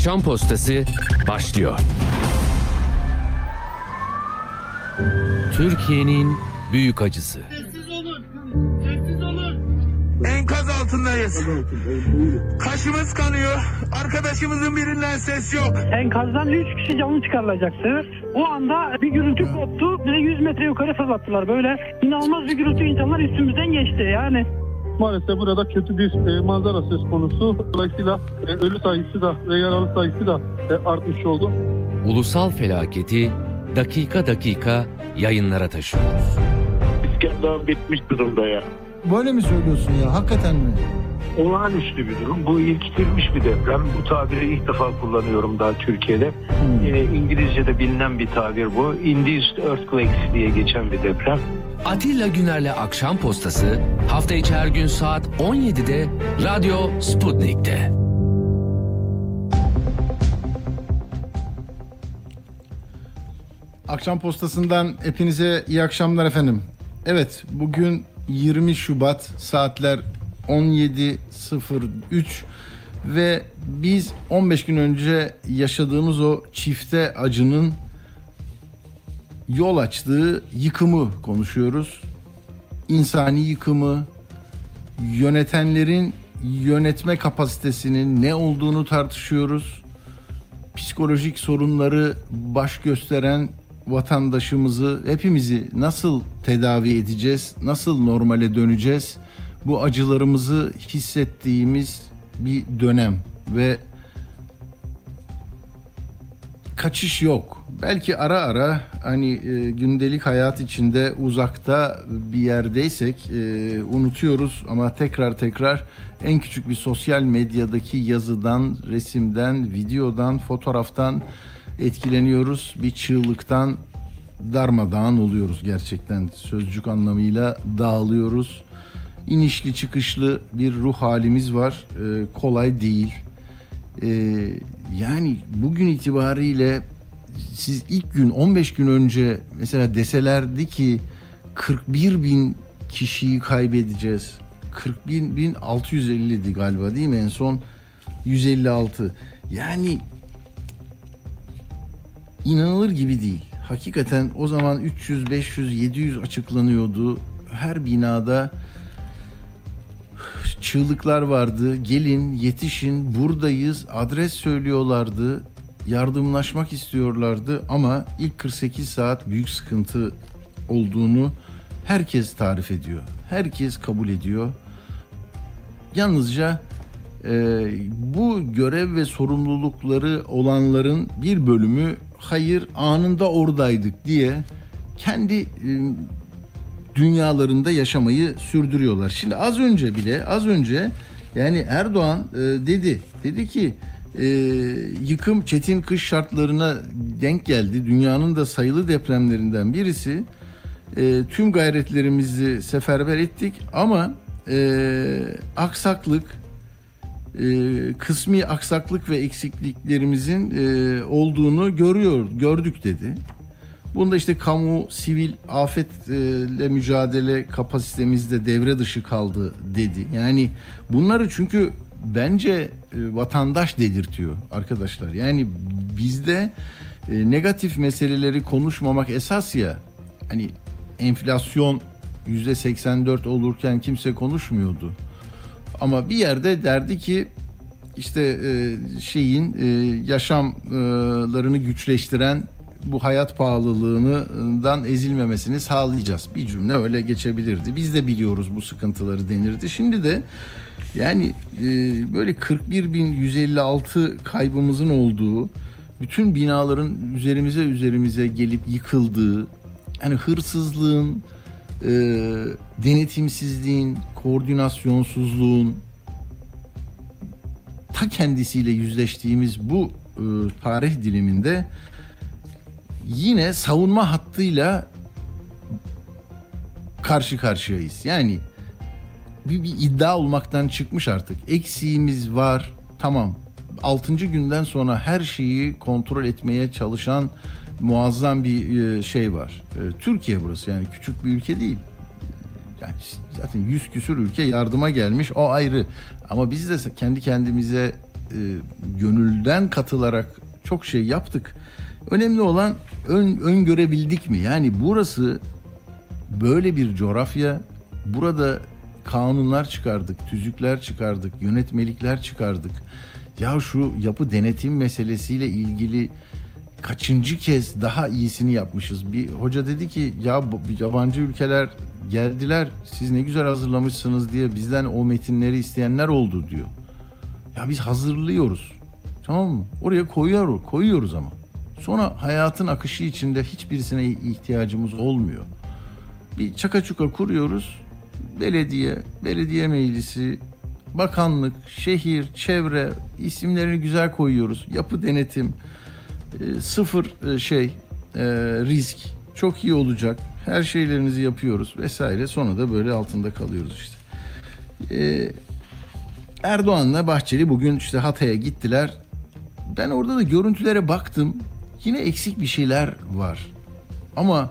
Akşam Postası başlıyor. Türkiye'nin büyük acısı. Sessiz olun. Sessiz olun. Enkaz altındayız. Kaşımız kanıyor. Arkadaşımızın birinden ses yok. Enkazdan 3 kişi canlı çıkarılacaktı. O anda bir gürültü koptu. Bize 100 metre yukarı fırlattılar. Böyle inanılmaz bir gürültü insanlar üstümüzden geçti yani. Maalesef burada kötü bir e, manzara söz konusu. Dolayısıyla e, ölü sayısı da ve yaralı sayısı da e, artmış oldu. Ulusal felaketi dakika dakika yayınlara taşıyoruz. İskender bitmiş durumda ya. Böyle mi söylüyorsun ya? Hakikaten mi? Olağanüstü bir durum. Bu ilkitilmiş bir deprem. Bu tabiri ilk defa kullanıyorum daha Türkiye'de. Ee, İngilizce'de bilinen bir tabir bu. Induced Earthquakes diye geçen bir deprem. Atilla Güner'le Akşam Postası hafta içi her gün saat 17'de Radyo Sputnik'te. Akşam postasından hepinize iyi akşamlar efendim. Evet bugün 20 Şubat saatler 17.03 ve biz 15 gün önce yaşadığımız o çifte acının yol açtığı yıkımı konuşuyoruz. İnsani yıkımı, yönetenlerin yönetme kapasitesinin ne olduğunu tartışıyoruz psikolojik sorunları baş gösteren vatandaşımızı, hepimizi nasıl tedavi edeceğiz, nasıl normale döneceğiz? Bu acılarımızı hissettiğimiz bir dönem ve kaçış yok. Belki ara ara hani e, gündelik hayat içinde uzakta bir yerdeysek e, unutuyoruz ama tekrar tekrar en küçük bir sosyal medyadaki yazıdan, resimden, videodan, fotoğraftan etkileniyoruz. Bir çığlıktan darmadağın oluyoruz gerçekten sözcük anlamıyla dağılıyoruz. İnişli çıkışlı bir ruh halimiz var. E, kolay değil. Ee, yani bugün itibariyle siz ilk gün 15 gün önce mesela deselerdi ki 41 bin kişiyi kaybedeceğiz. 41 bin 650'di galiba değil mi en son 156. Yani inanılır gibi değil. Hakikaten o zaman 300, 500, 700 açıklanıyordu. Her binada çığlıklar vardı. Gelin, yetişin, buradayız. Adres söylüyorlardı. Yardımlaşmak istiyorlardı ama ilk 48 saat büyük sıkıntı olduğunu herkes tarif ediyor. Herkes kabul ediyor. Yalnızca e, bu görev ve sorumlulukları olanların bir bölümü hayır anında oradaydık diye kendi e, dünyalarında yaşamayı sürdürüyorlar. Şimdi az önce bile az önce yani Erdoğan e, dedi dedi ki e, yıkım çetin kış şartlarına denk geldi. Dünyanın da sayılı depremlerinden birisi. E, tüm gayretlerimizi seferber ettik ama e, aksaklık e, kısmi aksaklık ve eksikliklerimizin e, olduğunu görüyor gördük dedi. Bunda işte kamu, sivil afetle mücadele kapasitemizde devre dışı kaldı dedi. Yani bunları çünkü bence e, vatandaş dedirtiyor arkadaşlar. Yani bizde e, negatif meseleleri konuşmamak esas ya. Hani enflasyon yüzde 84 olurken kimse konuşmuyordu. Ama bir yerde derdi ki işte e, şeyin yaşamlarını güçleştiren bu hayat pahalılığından ezilmemesini sağlayacağız. Bir cümle öyle geçebilirdi. Biz de biliyoruz bu sıkıntıları denirdi. Şimdi de yani e, böyle 41.156 kaybımızın olduğu, bütün binaların üzerimize üzerimize gelip yıkıldığı, yani hırsızlığın, e, denetimsizliğin, koordinasyonsuzluğun ta kendisiyle yüzleştiğimiz bu e, tarih diliminde yine savunma hattıyla karşı karşıyayız. Yani bir, bir iddia olmaktan çıkmış artık. Eksiğimiz var. Tamam. 6. günden sonra her şeyi kontrol etmeye çalışan muazzam bir e, şey var. E, Türkiye burası yani küçük bir ülke değil. Yani zaten yüz küsür ülke yardıma gelmiş o ayrı. Ama biz de kendi kendimize gönülden katılarak çok şey yaptık. Önemli olan ön, öngörebildik mi? Yani burası böyle bir coğrafya. Burada kanunlar çıkardık, tüzükler çıkardık, yönetmelikler çıkardık. Ya şu yapı denetim meselesiyle ilgili kaçıncı kez daha iyisini yapmışız. Bir hoca dedi ki ya yabancı ülkeler geldiler siz ne güzel hazırlamışsınız diye bizden o metinleri isteyenler oldu diyor. Ya biz hazırlıyoruz. Tamam mı? Oraya koyuyoruz, koyuyoruz ama. Sonra hayatın akışı içinde hiçbirisine ihtiyacımız olmuyor. Bir çaka çuka kuruyoruz. Belediye, belediye meclisi, bakanlık, şehir, çevre isimlerini güzel koyuyoruz. Yapı denetim, e, sıfır e, şey e, risk çok iyi olacak. Her şeylerinizi yapıyoruz vesaire. Sonra da böyle altında kalıyoruz işte. Erdoğan'la Bahçeli bugün işte Hatay'a gittiler. Ben orada da görüntülere baktım. Yine eksik bir şeyler var. Ama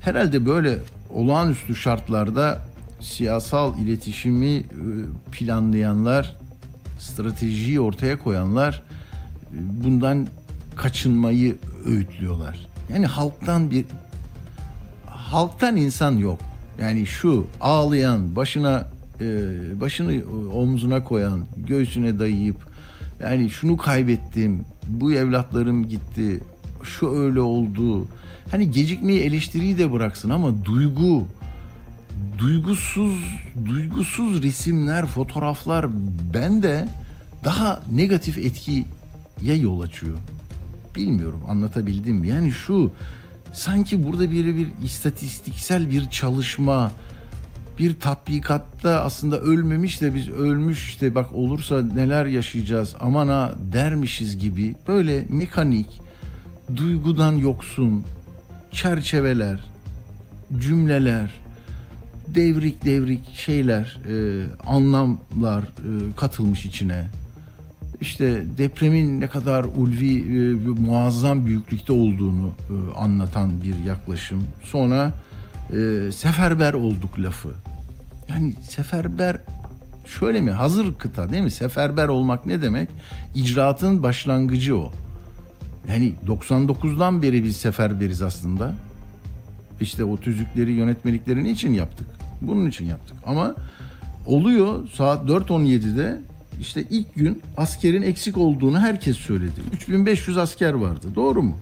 herhalde böyle olağanüstü şartlarda siyasal iletişimi e, planlayanlar, stratejiyi ortaya koyanlar e, bundan kaçınmayı öğütlüyorlar. Yani halktan bir halktan insan yok. Yani şu ağlayan, başına e, başını omzuna koyan, göğsüne dayayıp yani şunu kaybettim, bu evlatlarım gitti, şu öyle oldu. Hani gecikmeyi eleştiriyi de bıraksın ama duygu, duygusuz, duygusuz resimler, fotoğraflar bende daha negatif etkiye yol açıyor. Bilmiyorum anlatabildim mi? Yani şu sanki burada bir bir istatistiksel bir çalışma, bir tatbikatta aslında ölmemiş de biz ölmüş işte bak olursa neler yaşayacağız aman ha dermişiz gibi böyle mekanik, duygudan yoksun çerçeveler, cümleler, devrik devrik şeyler, e, anlamlar e, katılmış içine. İşte depremin ne kadar ulvi, e, muazzam büyüklükte olduğunu e, anlatan bir yaklaşım. Sonra e, seferber olduk lafı. Yani seferber şöyle mi? Hazır kıta değil mi? Seferber olmak ne demek? İcraatın başlangıcı o. Yani 99'dan beri biz seferberiz aslında. İşte o tüzükleri, yönetmelikleri için yaptık? Bunun için yaptık. Ama oluyor saat 4.17'de işte ilk gün askerin eksik olduğunu herkes söyledi. 3500 asker vardı. Doğru mu?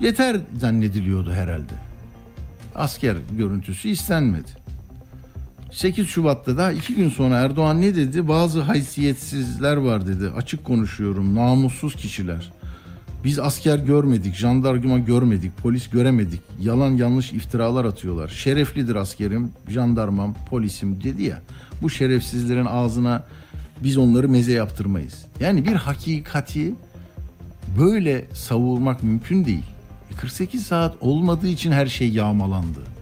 Yeter zannediliyordu herhalde. Asker görüntüsü istenmedi. 8 Şubat'ta da iki gün sonra Erdoğan ne dedi? Bazı haysiyetsizler var dedi. Açık konuşuyorum. Namussuz kişiler. Biz asker görmedik, jandarma görmedik, polis göremedik. Yalan yanlış iftiralar atıyorlar. Şereflidir askerim, jandarmam, polisim dedi ya. Bu şerefsizlerin ağzına biz onları meze yaptırmayız. Yani bir hakikati böyle savurmak mümkün değil. 48 saat olmadığı için her şey yağmalandı.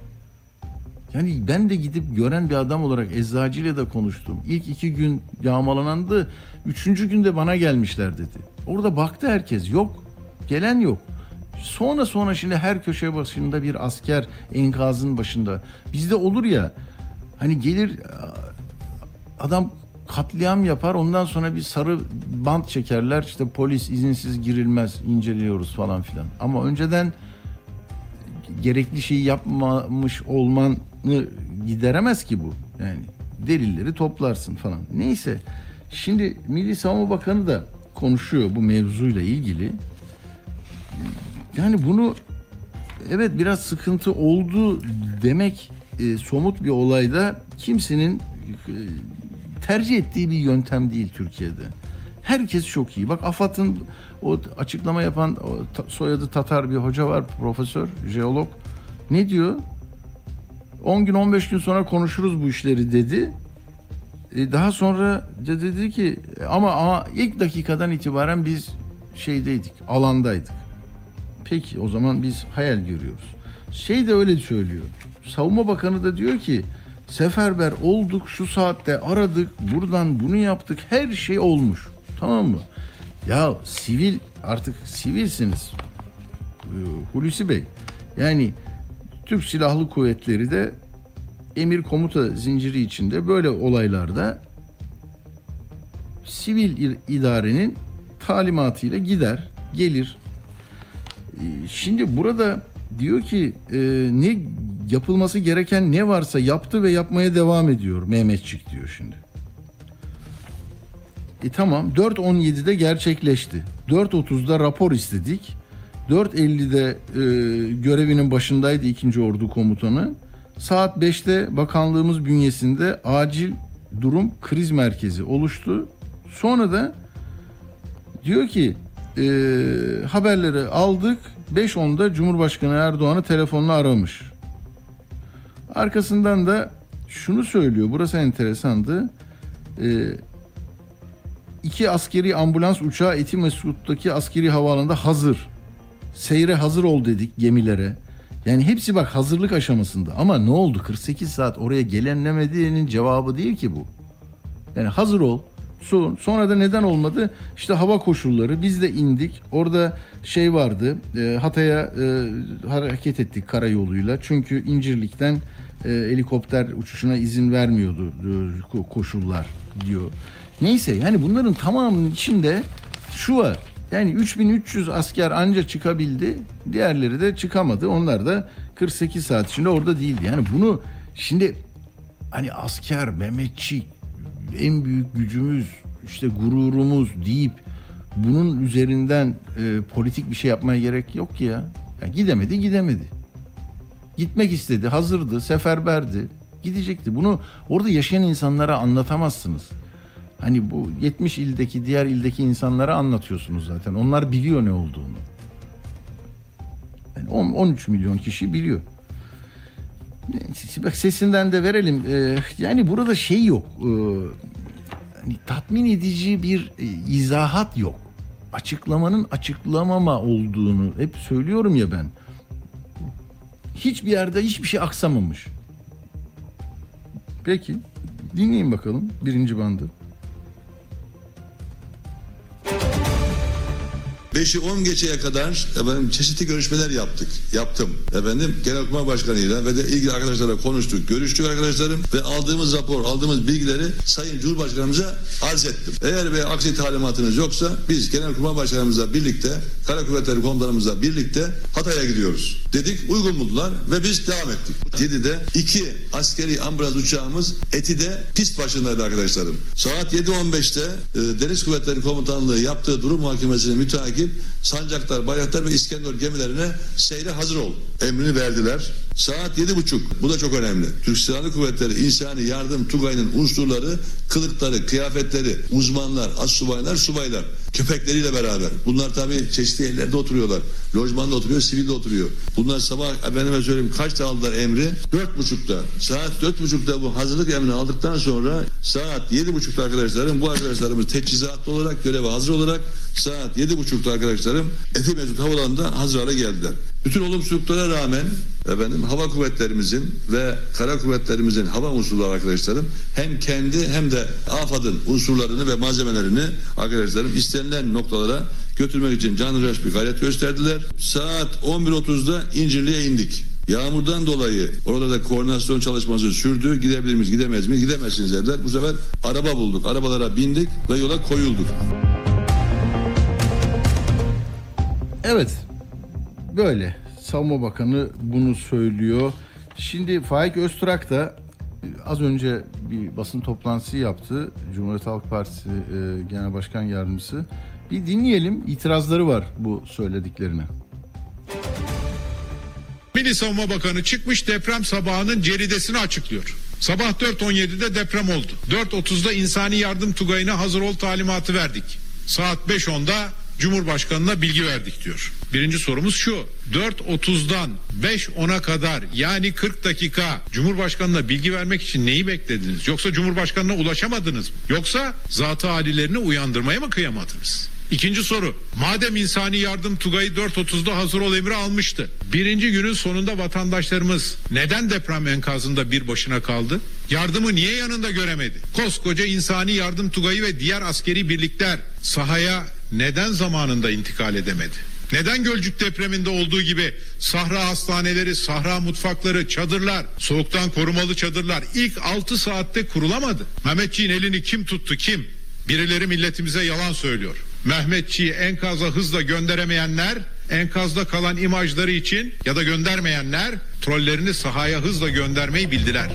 Yani ben de gidip gören bir adam olarak eczacıyla da konuştum. İlk iki gün yağmalanandı. Üçüncü günde bana gelmişler dedi. Orada baktı herkes. Yok. Gelen yok. Sonra sonra şimdi her köşe başında bir asker enkazın başında. Bizde olur ya hani gelir adam katliam yapar ondan sonra bir sarı bant çekerler işte polis izinsiz girilmez inceliyoruz falan filan. Ama önceden gerekli şeyi yapmamış olmanı gideremez ki bu. Yani delilleri toplarsın falan. Neyse. Şimdi Milli Savunma Bakanı da konuşuyor bu mevzuyla ilgili. Yani bunu evet biraz sıkıntı oldu demek e, somut bir olayda kimsenin e, tercih ettiği bir yöntem değil Türkiye'de. Herkes çok iyi. Bak AFAD'ın o açıklama yapan o, soyadı Tatar bir hoca var, profesör, jeolog. Ne diyor? 10 gün 15 gün sonra konuşuruz bu işleri dedi. E, daha sonra de dedi ki ama, ama ilk dakikadan itibaren biz şeydeydik, alandaydık. Peki o zaman biz hayal görüyoruz. Şey de öyle söylüyor. Savunma Bakanı da diyor ki seferber olduk şu saatte aradık buradan bunu yaptık her şey olmuş. Tamam mı? Ya sivil artık sivilsiniz. Ee, Hulusi Bey. Yani Türk Silahlı Kuvvetleri de emir komuta zinciri içinde böyle olaylarda sivil idarenin talimatıyla gider, gelir. Ee, Şimdi burada diyor ki e, ne yapılması gereken ne varsa yaptı ve yapmaya devam ediyor Mehmetçik diyor şimdi. E tamam 4.17'de gerçekleşti. 4.30'da rapor istedik. 4.50'de e, görevinin başındaydı 2. Ordu Komutanı. Saat 5'te bakanlığımız bünyesinde acil durum kriz merkezi oluştu. Sonra da diyor ki e, haberleri aldık. 5.10'da Cumhurbaşkanı Erdoğan'ı telefonla aramış. Arkasından da şunu söylüyor. Burası enteresandı. E, iki askeri ambulans uçağı Etimesgut'taki askeri havaalanında hazır. Seyre hazır ol dedik gemilere. Yani hepsi bak hazırlık aşamasında. Ama ne oldu? 48 saat oraya gelenlemediğinin cevabı değil ki bu. Yani hazır ol. Son- Sonra da neden olmadı? İşte hava koşulları. Biz de indik. Orada şey vardı. e, Hatay'a e, hareket ettik karayoluyla. Çünkü İncirlik'ten e, helikopter uçuşuna izin vermiyordu e, ko- koşullar diyor. Neyse yani bunların tamamının içinde şu var. Yani 3300 asker anca çıkabildi. Diğerleri de çıkamadı. Onlar da 48 saat içinde orada değildi. Yani bunu şimdi hani asker, Mehmetçik, en büyük gücümüz, işte gururumuz deyip bunun üzerinden e, politik bir şey yapmaya gerek yok ki ya. ya. Gidemedi, gidemedi. Gitmek istedi, hazırdı, seferberdi. Gidecekti. Bunu orada yaşayan insanlara anlatamazsınız. Hani bu 70 ildeki diğer ildeki insanlara anlatıyorsunuz zaten. Onlar biliyor ne olduğunu. Yani 10 13 milyon kişi biliyor. Bak sesinden de verelim. Ee, yani burada şey yok. Ee, hani tatmin edici bir e, izahat yok. Açıklamanın açıklamama olduğunu hep söylüyorum ya ben. Hiçbir yerde hiçbir şey aksamamış. Peki dinleyin bakalım birinci bandı. 5'i 10 geçeye kadar efendim çeşitli görüşmeler yaptık. Yaptım. Efendim Genelkurmay Başkanı'yla ve de ilgili arkadaşlarla konuştuk. Görüştük arkadaşlarım ve aldığımız rapor, aldığımız bilgileri Sayın Cumhurbaşkanımıza arz ettim. Eğer ve aksi talimatınız yoksa biz Genelkurmay Başkanımızla birlikte, Kara Kuvvetleri Komutanımızla birlikte Hatay'a gidiyoruz. Dedik uygun buldular ve biz devam ettik. 7'de iki askeri ambulans uçağımız Eti'de pist başındaydı arkadaşlarım. Saat 7.15'te e, Deniz Kuvvetleri Komutanlığı yaptığı durum muhakemesine müteakip Sancaktar, Bayraktar ve İskenderun gemilerine seyre hazır ol emrini verdiler. Saat yedi buçuk. Bu da çok önemli. Türk Silahlı Kuvvetleri İnsani Yardım Tugay'ın unsurları, kılıkları, kıyafetleri, uzmanlar, astsubaylar, subaylar, köpekleriyle beraber. Bunlar tabii çeşitli yerlerde oturuyorlar. Lojmanda oturuyor, sivilde oturuyor. Bunlar sabah efendime söyleyeyim kaçta aldılar emri? Dört buçukta. Saat dört buçukta bu hazırlık emrini aldıktan sonra saat yedi buçukta arkadaşlarım bu arkadaşlarımız teçhizatlı olarak göreve hazır olarak saat yedi buçukta arkadaşlarım Efe Mesut Havalanı'nda hazır hale geldiler. Bütün olumsuzluklara rağmen efendim hava kuvvetlerimizin ve kara kuvvetlerimizin hava unsurları arkadaşlarım hem kendi hem de AFAD'ın unsurlarını ve malzemelerini arkadaşlarım istenilen noktalara götürmek için canhıraş bir gayret gösterdiler. Saat 11.30'da İncirli'ye indik. Yağmurdan dolayı orada da koordinasyon çalışması sürdü. Gidebilir miyiz, gidemez miyiz? Gidemezsiniz dediler. Bu sefer araba bulduk. Arabalara bindik ve yola koyulduk. Evet. Böyle. Savunma Bakanı bunu söylüyor. Şimdi Faik Öztürk da e, az önce bir basın toplantısı yaptı. Cumhuriyet Halk Partisi e, Genel Başkan Yardımcısı. Bir dinleyelim. İtirazları var bu söylediklerine. Milli Savunma Bakanı çıkmış deprem sabahının ceridesini açıklıyor. Sabah 4.17'de deprem oldu. 4.30'da insani yardım tugayına hazır ol talimatı verdik. Saat 5.10'da Cumhurbaşkanına bilgi verdik diyor. Birinci sorumuz şu. 4.30'dan 5.10'a kadar yani 40 dakika Cumhurbaşkanına bilgi vermek için neyi beklediniz? Yoksa Cumhurbaşkanına ulaşamadınız mı? Yoksa zatı halilerini uyandırmaya mı kıyamadınız? İkinci soru. Madem insani yardım Tugay'ı 4.30'da hazır ol emri almıştı. Birinci günün sonunda vatandaşlarımız neden deprem enkazında bir başına kaldı? Yardımı niye yanında göremedi? Koskoca insani yardım Tugay'ı ve diğer askeri birlikler sahaya neden zamanında intikal edemedi? Neden Gölcük depreminde olduğu gibi sahra hastaneleri, sahra mutfakları, çadırlar, soğuktan korumalı çadırlar ilk 6 saatte kurulamadı? Mehmetçiğin elini kim tuttu kim? Birileri milletimize yalan söylüyor. Mehmetçiği enkaza hızla gönderemeyenler, enkazda kalan imajları için ya da göndermeyenler trollerini sahaya hızla göndermeyi bildiler.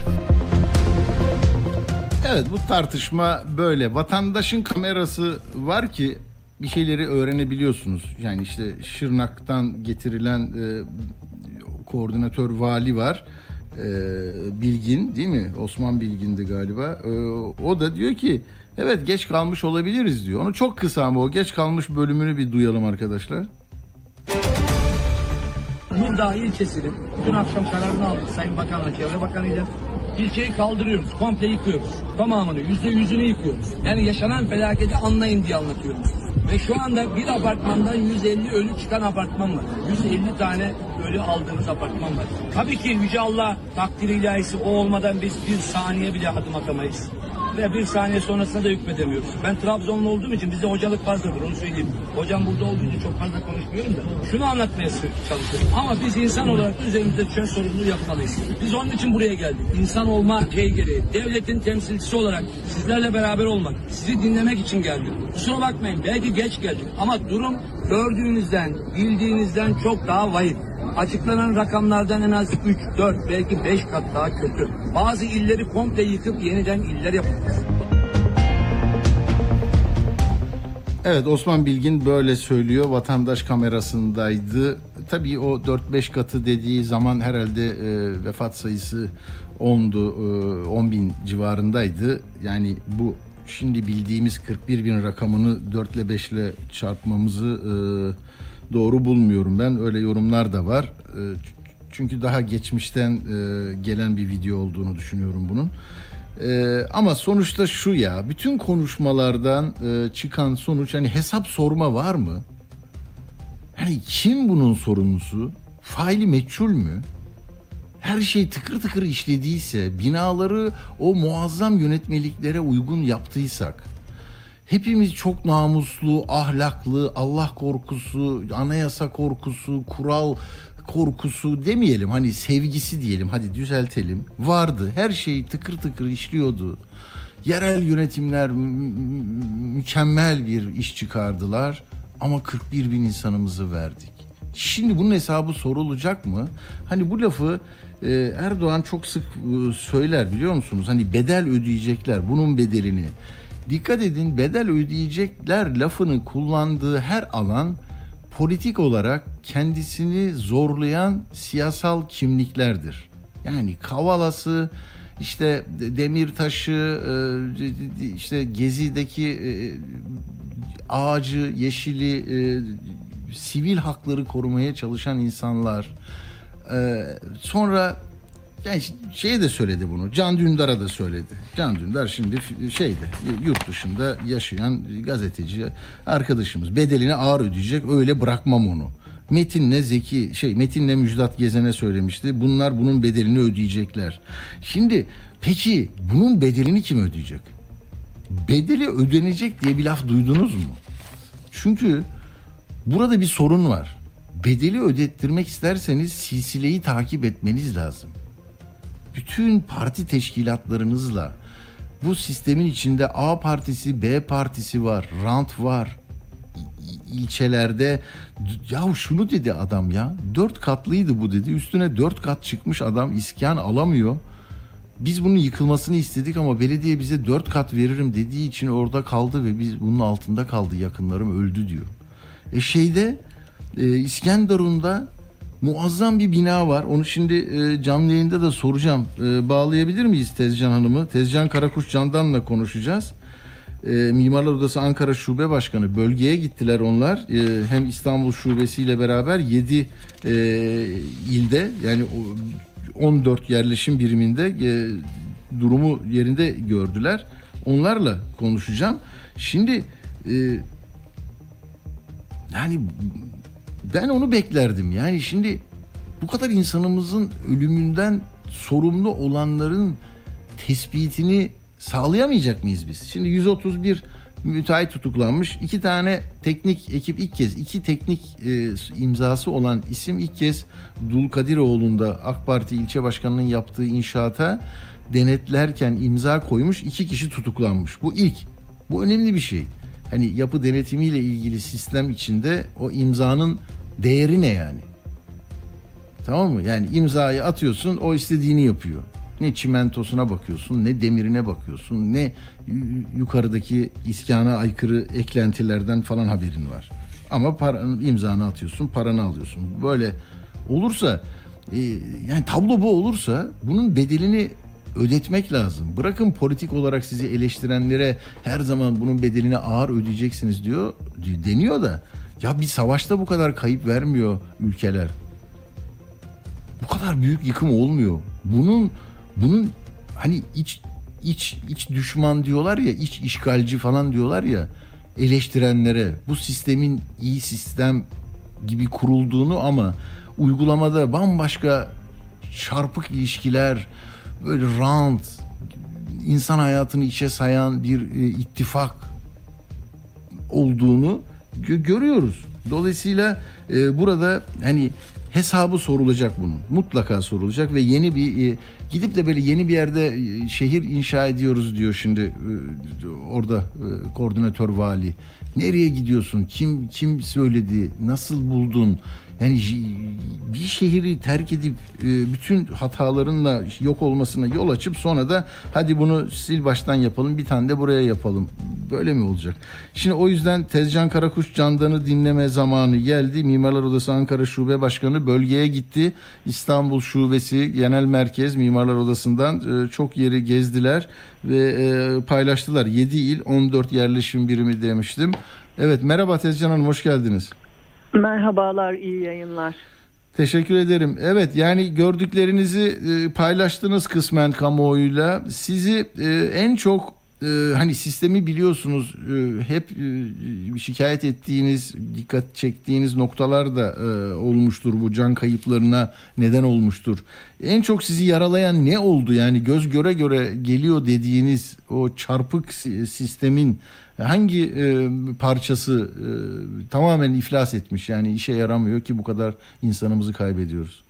Evet bu tartışma böyle. Vatandaşın kamerası var ki bir şeyleri öğrenebiliyorsunuz. Yani işte Şırnak'tan getirilen e, koordinatör vali var. E, Bilgin değil mi? Osman Bilgin'di galiba. E, o da diyor ki evet geç kalmış olabiliriz diyor. Onu çok kısa ama o geç kalmış bölümünü bir duyalım arkadaşlar. Nurdağ ilçesinin dün akşam kararını aldık Sayın Bakan'la Çevre Bakanı'yla. İlçeyi kaldırıyoruz, komple yıkıyoruz. Tamamını, yüzde yüzünü yıkıyoruz. Yani yaşanan felaketi anlayın diye anlatıyorum. Ve şu anda bir apartmandan 150 ölü çıkan apartman var. 150 tane ölü aldığımız apartman var. Tabii ki Yüce Allah takdiri ilahisi o olmadan biz bir saniye bile adım atamayız. Ve bir saniye sonrasında da hükmedemiyoruz. Ben Trabzonlu olduğum için bize hocalık fazladır onu söyleyeyim. Hocam burada olduğu için çok fazla konuşmuyorum da. Şunu anlatmaya çalışıyorum. Ama biz insan olarak üzerimizde düşen sorumluluğu yapmalıyız. Biz onun için buraya geldik. İnsan olma şey gereği. Devletin temsilcisi olarak sizlerle beraber olmak, sizi dinlemek için geldik. Kusura bakmayın belki geç geldik ama durum gördüğünüzden, bildiğinizden çok daha vahim. Açıklanan rakamlardan en az 3, 4 belki 5 kat daha kötü. Bazı illeri komple yıkıp yeniden iller yapılmış. Evet Osman Bilgin böyle söylüyor. Vatandaş kamerasındaydı. Tabii o 4-5 katı dediği zaman herhalde e, vefat sayısı 10'du, e, 10 bin civarındaydı. Yani bu şimdi bildiğimiz 41 bin rakamını 4 ile 5 ile çarpmamızı e, doğru bulmuyorum ben. Öyle yorumlar da var. E, çünkü daha geçmişten e, gelen bir video olduğunu düşünüyorum bunun. Ee, ama sonuçta şu ya, bütün konuşmalardan e, çıkan sonuç hani hesap sorma var mı? Hani kim bunun sorumlusu? Faili meçhul mü? Her şey tıkır tıkır işlediyse, binaları o muazzam yönetmeliklere uygun yaptıysak, hepimiz çok namuslu, ahlaklı, Allah korkusu, anayasa korkusu, kural korkusu demeyelim. Hani sevgisi diyelim. Hadi düzeltelim. Vardı. Her şey tıkır tıkır işliyordu. Yerel yönetimler mü- mü- mükemmel bir iş çıkardılar ama 41 bin insanımızı verdik. Şimdi bunun hesabı sorulacak mı? Hani bu lafı e, Erdoğan çok sık e, söyler biliyor musunuz? Hani bedel ödeyecekler. Bunun bedelini dikkat edin bedel ödeyecekler lafını kullandığı her alan politik olarak kendisini zorlayan siyasal kimliklerdir. Yani Kavalası, işte Demirtaş'ı, e, işte Gezi'deki e, ağacı, yeşili, e, sivil hakları korumaya çalışan insanlar. Sonra yani şey de söyledi bunu. Can Dündar'a da söyledi. Can Dündar şimdi şeyde yurt dışında yaşayan gazeteci arkadaşımız. Bedelini ağır ödeyecek. Öyle bırakmam onu. Metin'le Zeki şey Metin'le Müjdat Gezen'e söylemişti. Bunlar bunun bedelini ödeyecekler. Şimdi peki bunun bedelini kim ödeyecek? Bedeli ödenecek diye bir laf duydunuz mu? Çünkü burada bir sorun var. Bedeli ödettirmek isterseniz silsileyi takip etmeniz lazım bütün parti teşkilatlarınızla bu sistemin içinde A partisi, B partisi var, rant var. İlçelerde ya şunu dedi adam ya dört katlıydı bu dedi üstüne dört kat çıkmış adam iskan alamıyor. Biz bunun yıkılmasını istedik ama belediye bize dört kat veririm dediği için orada kaldı ve biz bunun altında kaldı yakınlarım öldü diyor. E şeyde e, İskenderun'da muazzam bir bina var. Onu şimdi e, canlı yayında da soracağım. E, bağlayabilir miyiz Tezcan Hanım'ı? Tezcan Karakuş Candan'la konuşacağız. E, Mimarlar Odası Ankara Şube Başkanı. Bölgeye gittiler onlar. E, hem İstanbul Şubesiyle beraber 7 e, ilde yani o 14 yerleşim biriminde e, durumu yerinde gördüler. Onlarla konuşacağım. Şimdi e, yani ben onu beklerdim. Yani şimdi bu kadar insanımızın ölümünden sorumlu olanların tespitini sağlayamayacak mıyız biz? Şimdi 131 müteahhit tutuklanmış. iki tane teknik ekip ilk kez, iki teknik e, imzası olan isim ilk kez Dulkadiroğlu'nda AK Parti ilçe başkanının yaptığı inşaata denetlerken imza koymuş. iki kişi tutuklanmış. Bu ilk. Bu önemli bir şey. Hani yapı denetimiyle ilgili sistem içinde o imzanın değeri ne yani? Tamam mı? Yani imzayı atıyorsun o istediğini yapıyor. Ne çimentosuna bakıyorsun, ne demirine bakıyorsun, ne yu- yukarıdaki iskana aykırı eklentilerden falan haberin var. Ama paranı, imzanı atıyorsun, paranı alıyorsun. Böyle olursa, e, yani tablo bu olursa bunun bedelini ödetmek lazım. Bırakın politik olarak sizi eleştirenlere her zaman bunun bedelini ağır ödeyeceksiniz diyor deniyor da ya bir savaşta bu kadar kayıp vermiyor ülkeler bu kadar büyük yıkım olmuyor. Bunun bunun hani iç iç iç düşman diyorlar ya, iç işgalci falan diyorlar ya eleştirenlere bu sistemin iyi sistem gibi kurulduğunu ama uygulamada bambaşka çarpık ilişkiler böyle rant insan hayatını içe sayan bir e, ittifak olduğunu görüyoruz. Dolayısıyla e, burada hani hesabı sorulacak bunun. Mutlaka sorulacak ve yeni bir e, gidip de böyle yeni bir yerde e, şehir inşa ediyoruz diyor şimdi e, orada e, koordinatör vali. Nereye gidiyorsun? Kim kim söyledi? Nasıl buldun? Yani bir şehri terk edip e, bütün hatalarınla yok olmasına yol açıp sonra da hadi bunu sil baştan yapalım bir tane de buraya yapalım. Böyle mi olacak? Şimdi o yüzden Tezcan Karakuş Candan'ı dinleme zamanı geldi. Mimarlar Odası Ankara Şube Başkanı bölgeye gitti. İstanbul Şubesi Genel Merkez Mimarlar Odası'ndan e, çok yeri gezdiler ve e, paylaştılar. 7 il 14 yerleşim birimi demiştim. Evet merhaba Tezcan Hanım hoş geldiniz. Merhabalar, iyi yayınlar. Teşekkür ederim. Evet yani gördüklerinizi e, paylaştınız kısmen kamuoyuyla. Sizi e, en çok e, hani sistemi biliyorsunuz hep şikayet ettiğiniz, dikkat çektiğiniz noktalar da olmuştur bu can kayıplarına neden olmuştur. En çok sizi yaralayan ne oldu? Yani göz göre göre geliyor dediğiniz o çarpık si- sistemin hangi e, parçası e, tamamen iflas etmiş yani işe yaramıyor ki bu kadar insanımızı kaybediyoruz.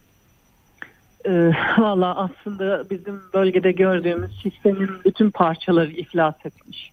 Ee, Valla aslında bizim bölgede gördüğümüz sistemin bütün parçaları iflas etmiş.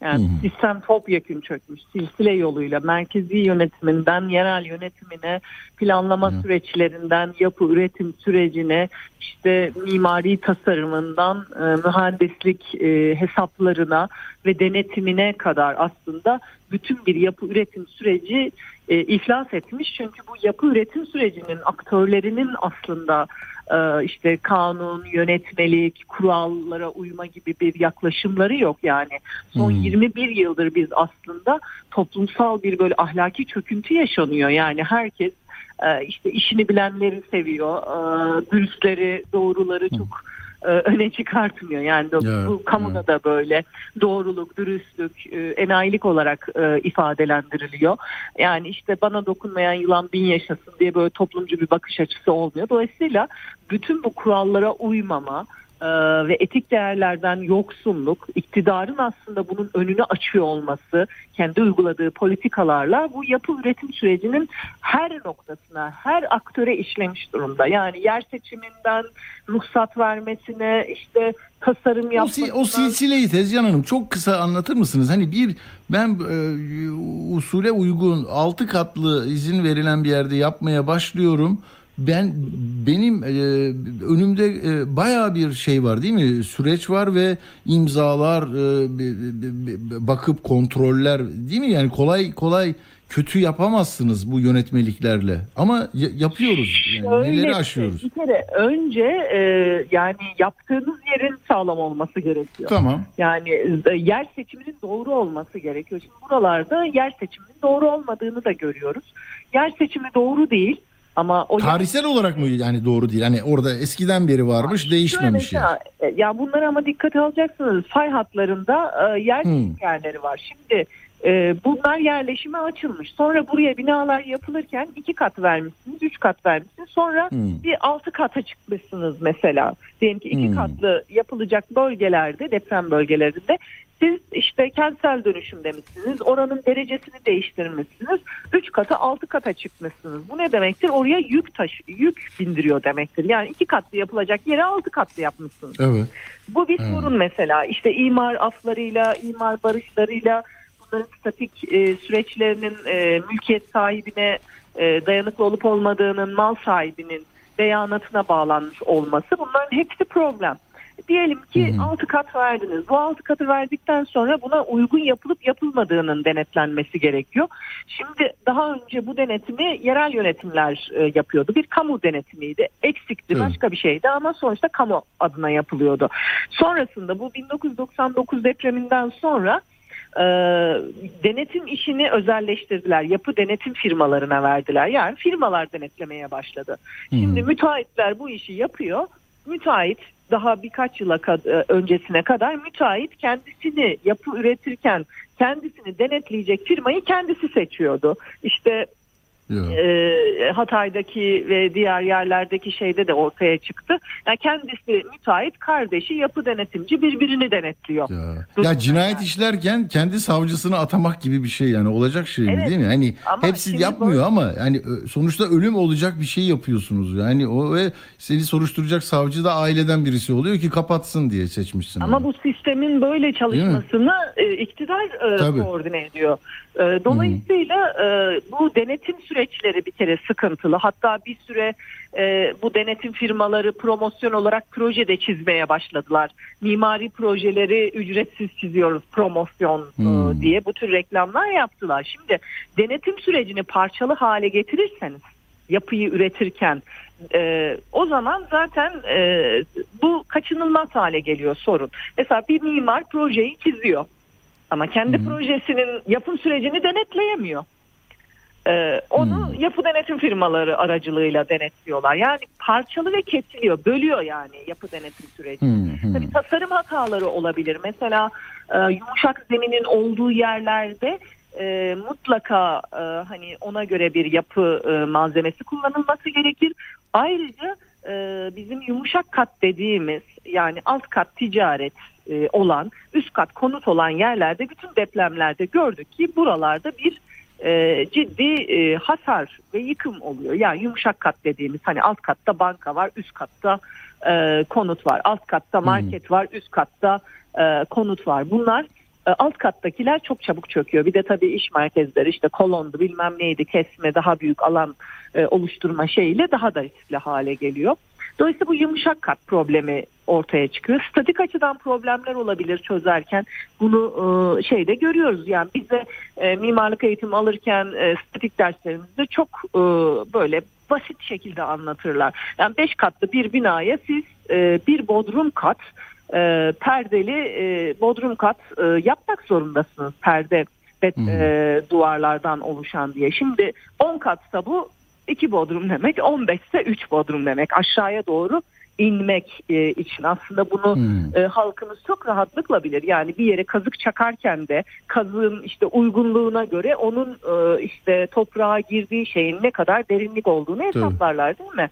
Yani sistem topyekün çökmüş. Silsile yoluyla merkezi yönetiminden yerel yönetimine, planlama süreçlerinden yapı üretim sürecine, işte mimari tasarımından e, mühendislik e, hesaplarına ve denetimine kadar aslında bütün bir yapı üretim süreci e, iflas etmiş. Çünkü bu yapı üretim sürecinin aktörlerinin aslında e, işte kanun, yönetmelik, kurallara uyma gibi bir yaklaşımları yok yani. Son 21 yıldır biz aslında toplumsal bir böyle ahlaki çöküntü yaşanıyor. Yani herkes e, işte işini bilenleri seviyor, e, dürüstleri, doğruları çok e, öne çıkartmıyor. Yani de- Evet, bu kamuda da böyle doğruluk, dürüstlük, e, enayilik olarak e, ifadelendiriliyor. Yani işte bana dokunmayan yılan bin yaşasın diye böyle toplumcu bir bakış açısı olmuyor. Dolayısıyla bütün bu kurallara uymama e, ve etik değerlerden yoksunluk, iktidarın aslında bunun önünü açıyor olması, kendi uyguladığı politikalarla bu yapı üretim sürecinin her noktasına, her aktöre işlemiş durumda. Yani yer seçiminden ruhsat vermesine, işte tasarım O, yapmasına. o silsileyi Tezcan Hanım çok kısa anlatır mısınız? Hani bir ben e, usule uygun altı katlı izin verilen bir yerde yapmaya başlıyorum. Ben benim e, önümde e, bayağı bir şey var değil mi? Süreç var ve imzalar, e, bakıp kontroller değil mi? Yani kolay kolay kötü yapamazsınız bu yönetmeliklerle. Ama ya- yapıyoruz. Yani Şöyle neleri şey, aşıyoruz? Bir kere önce e, yani yaptığınız yerin sağlam olması gerekiyor. Tamam. Yani e, yer seçiminin doğru olması gerekiyor. Şimdi buralarda yer seçiminin doğru olmadığını da görüyoruz. Yer seçimi doğru değil ama o Tarihsel olarak mı yani doğru değil? Hani orada eskiden beri varmış, Şöyle değişmemiş yani. mesela, e, Ya bunları ama dikkate alacaksınız. Fay hatlarında e, yer Hmm. yerleri var. Şimdi e, bunlar yerleşime açılmış. Sonra buraya binalar yapılırken iki kat vermişsiniz, üç kat vermişsiniz. Sonra Hmm. bir altı kata çıkmışsınız mesela. Diyelim ki iki Hmm. katlı yapılacak bölgelerde, deprem bölgelerinde siz işte kentsel dönüşüm demişsiniz. Oranın derecesini değiştirmişsiniz. Üç kata altı kata çıkmışsınız. Bu ne demektir? Oraya yük taşı, yük bindiriyor demektir. Yani iki katlı yapılacak yere altı katlı yapmışsınız. Evet. Bu bir Hmm. sorun mesela. İşte imar aflarıyla, imar barışlarıyla bunların statik e, süreçlerinin e, mülkiyet sahibine e, dayanıklı olup olmadığının mal sahibinin beyanatına bağlanmış olması bunların hepsi problem. Diyelim ki hı. 6 kat verdiniz. Bu 6 katı verdikten sonra buna uygun yapılıp yapılmadığının denetlenmesi gerekiyor. Şimdi daha önce bu denetimi yerel yönetimler e, yapıyordu. Bir kamu denetimiydi. Eksikti, Evet. başka bir şeydi ama sonuçta kamu adına yapılıyordu. Sonrasında bu 1999 depreminden sonra e, denetim işini özelleştirdiler. Yapı denetim firmalarına verdiler. Yani firmalar denetlemeye başladı. Şimdi müteahhitler bu işi yapıyor. Müteahhit daha birkaç yıla kad- e, öncesine kadar müteahhit kendisini yapı üretirken kendisini denetleyecek firmayı kendisi seçiyordu. İşte Ya. e, Hatay'daki ve diğer yerlerdeki şeyde de ortaya çıktı. Yani kendisi müteahhit, kardeşi yapı denetimci birbirini denetliyor. Ya. Ya cinayet işlerken kendi savcısını atamak gibi bir şey yani olacak şey mi Evet. değil mi? Hani Ama hepsi yapmıyor böyle- ama yani ö- sonuçta ölüm olacak bir şey yapıyorsunuz. Yani o ve seni soruşturacak savcı da aileden birisi oluyor ki kapatsın diye seçmişsin. Ama onu. bu sistemin böyle çalışmasını e, iktidar e, koordine ediyor. E, dolayısıyla e, bu denetim süreçleri bir kere sıkıntılı. Hatta bir süre e, bu denetim firmaları promosyon olarak proje de çizmeye başladılar. Mimari projeleri ücretsiz çiziyoruz promosyon e, diye bu tür reklamlar yaptılar. Şimdi denetim sürecini parçalı hale getirirseniz yapıyı üretirken e, o zaman zaten e, bu kaçınılmaz hale geliyor sorun. Mesela bir mimar projeyi çiziyor ama kendi Hı hı. projesinin yapım sürecini denetleyemiyor. E, onu Hı. yapı denetim firmaları aracılığıyla denetliyorlar. Yani parçalı ve kesiliyor, bölüyor yani yapı denetim süreci. Hı. Tabii tasarım hataları olabilir. Mesela e, yumuşak zeminin olduğu yerlerde e, mutlaka e, hani ona göre bir yapı e, malzemesi kullanılması gerekir. Ayrıca e, bizim yumuşak kat dediğimiz yani alt kat ticaret e, olan, üst kat konut olan yerlerde bütün depremlerde gördük ki buralarda bir e, ciddi e, hasar ve yıkım oluyor. Yani yumuşak kat dediğimiz hani alt katta banka var, üst katta e, konut var. Alt katta market var, üst katta e, konut var. Bunlar alt kattakiler çok çabuk çöküyor. Bir de tabii iş merkezleri işte kolondu bilmem neydi kesme daha büyük alan e, oluşturma şeyiyle daha da riskli hale geliyor. Dolayısıyla bu yumuşak kat problemi ortaya çıkıyor. Statik açıdan problemler olabilir çözerken. Bunu e, şeyde görüyoruz. Yani biz de e, mimarlık eğitimi alırken e, statik derslerimizde çok e, böyle basit şekilde anlatırlar. Yani beş katlı bir binaya siz e, bir bodrum kat e, perdeli e, bodrum kat e, yapmak zorundasınız perde ve e, duvarlardan oluşan diye. Şimdi 10 katsa bu 2 bodrum demek, 15 ise 3 bodrum demek. Aşağıya doğru inmek e, için aslında bunu Hı. e, halkımız çok rahatlıkla bilir. Yani bir yere kazık çakarken de kazığın işte uygunluğuna göre onun e, işte toprağa girdiği şeyin ne kadar derinlik olduğunu hesaplarlar değil mi?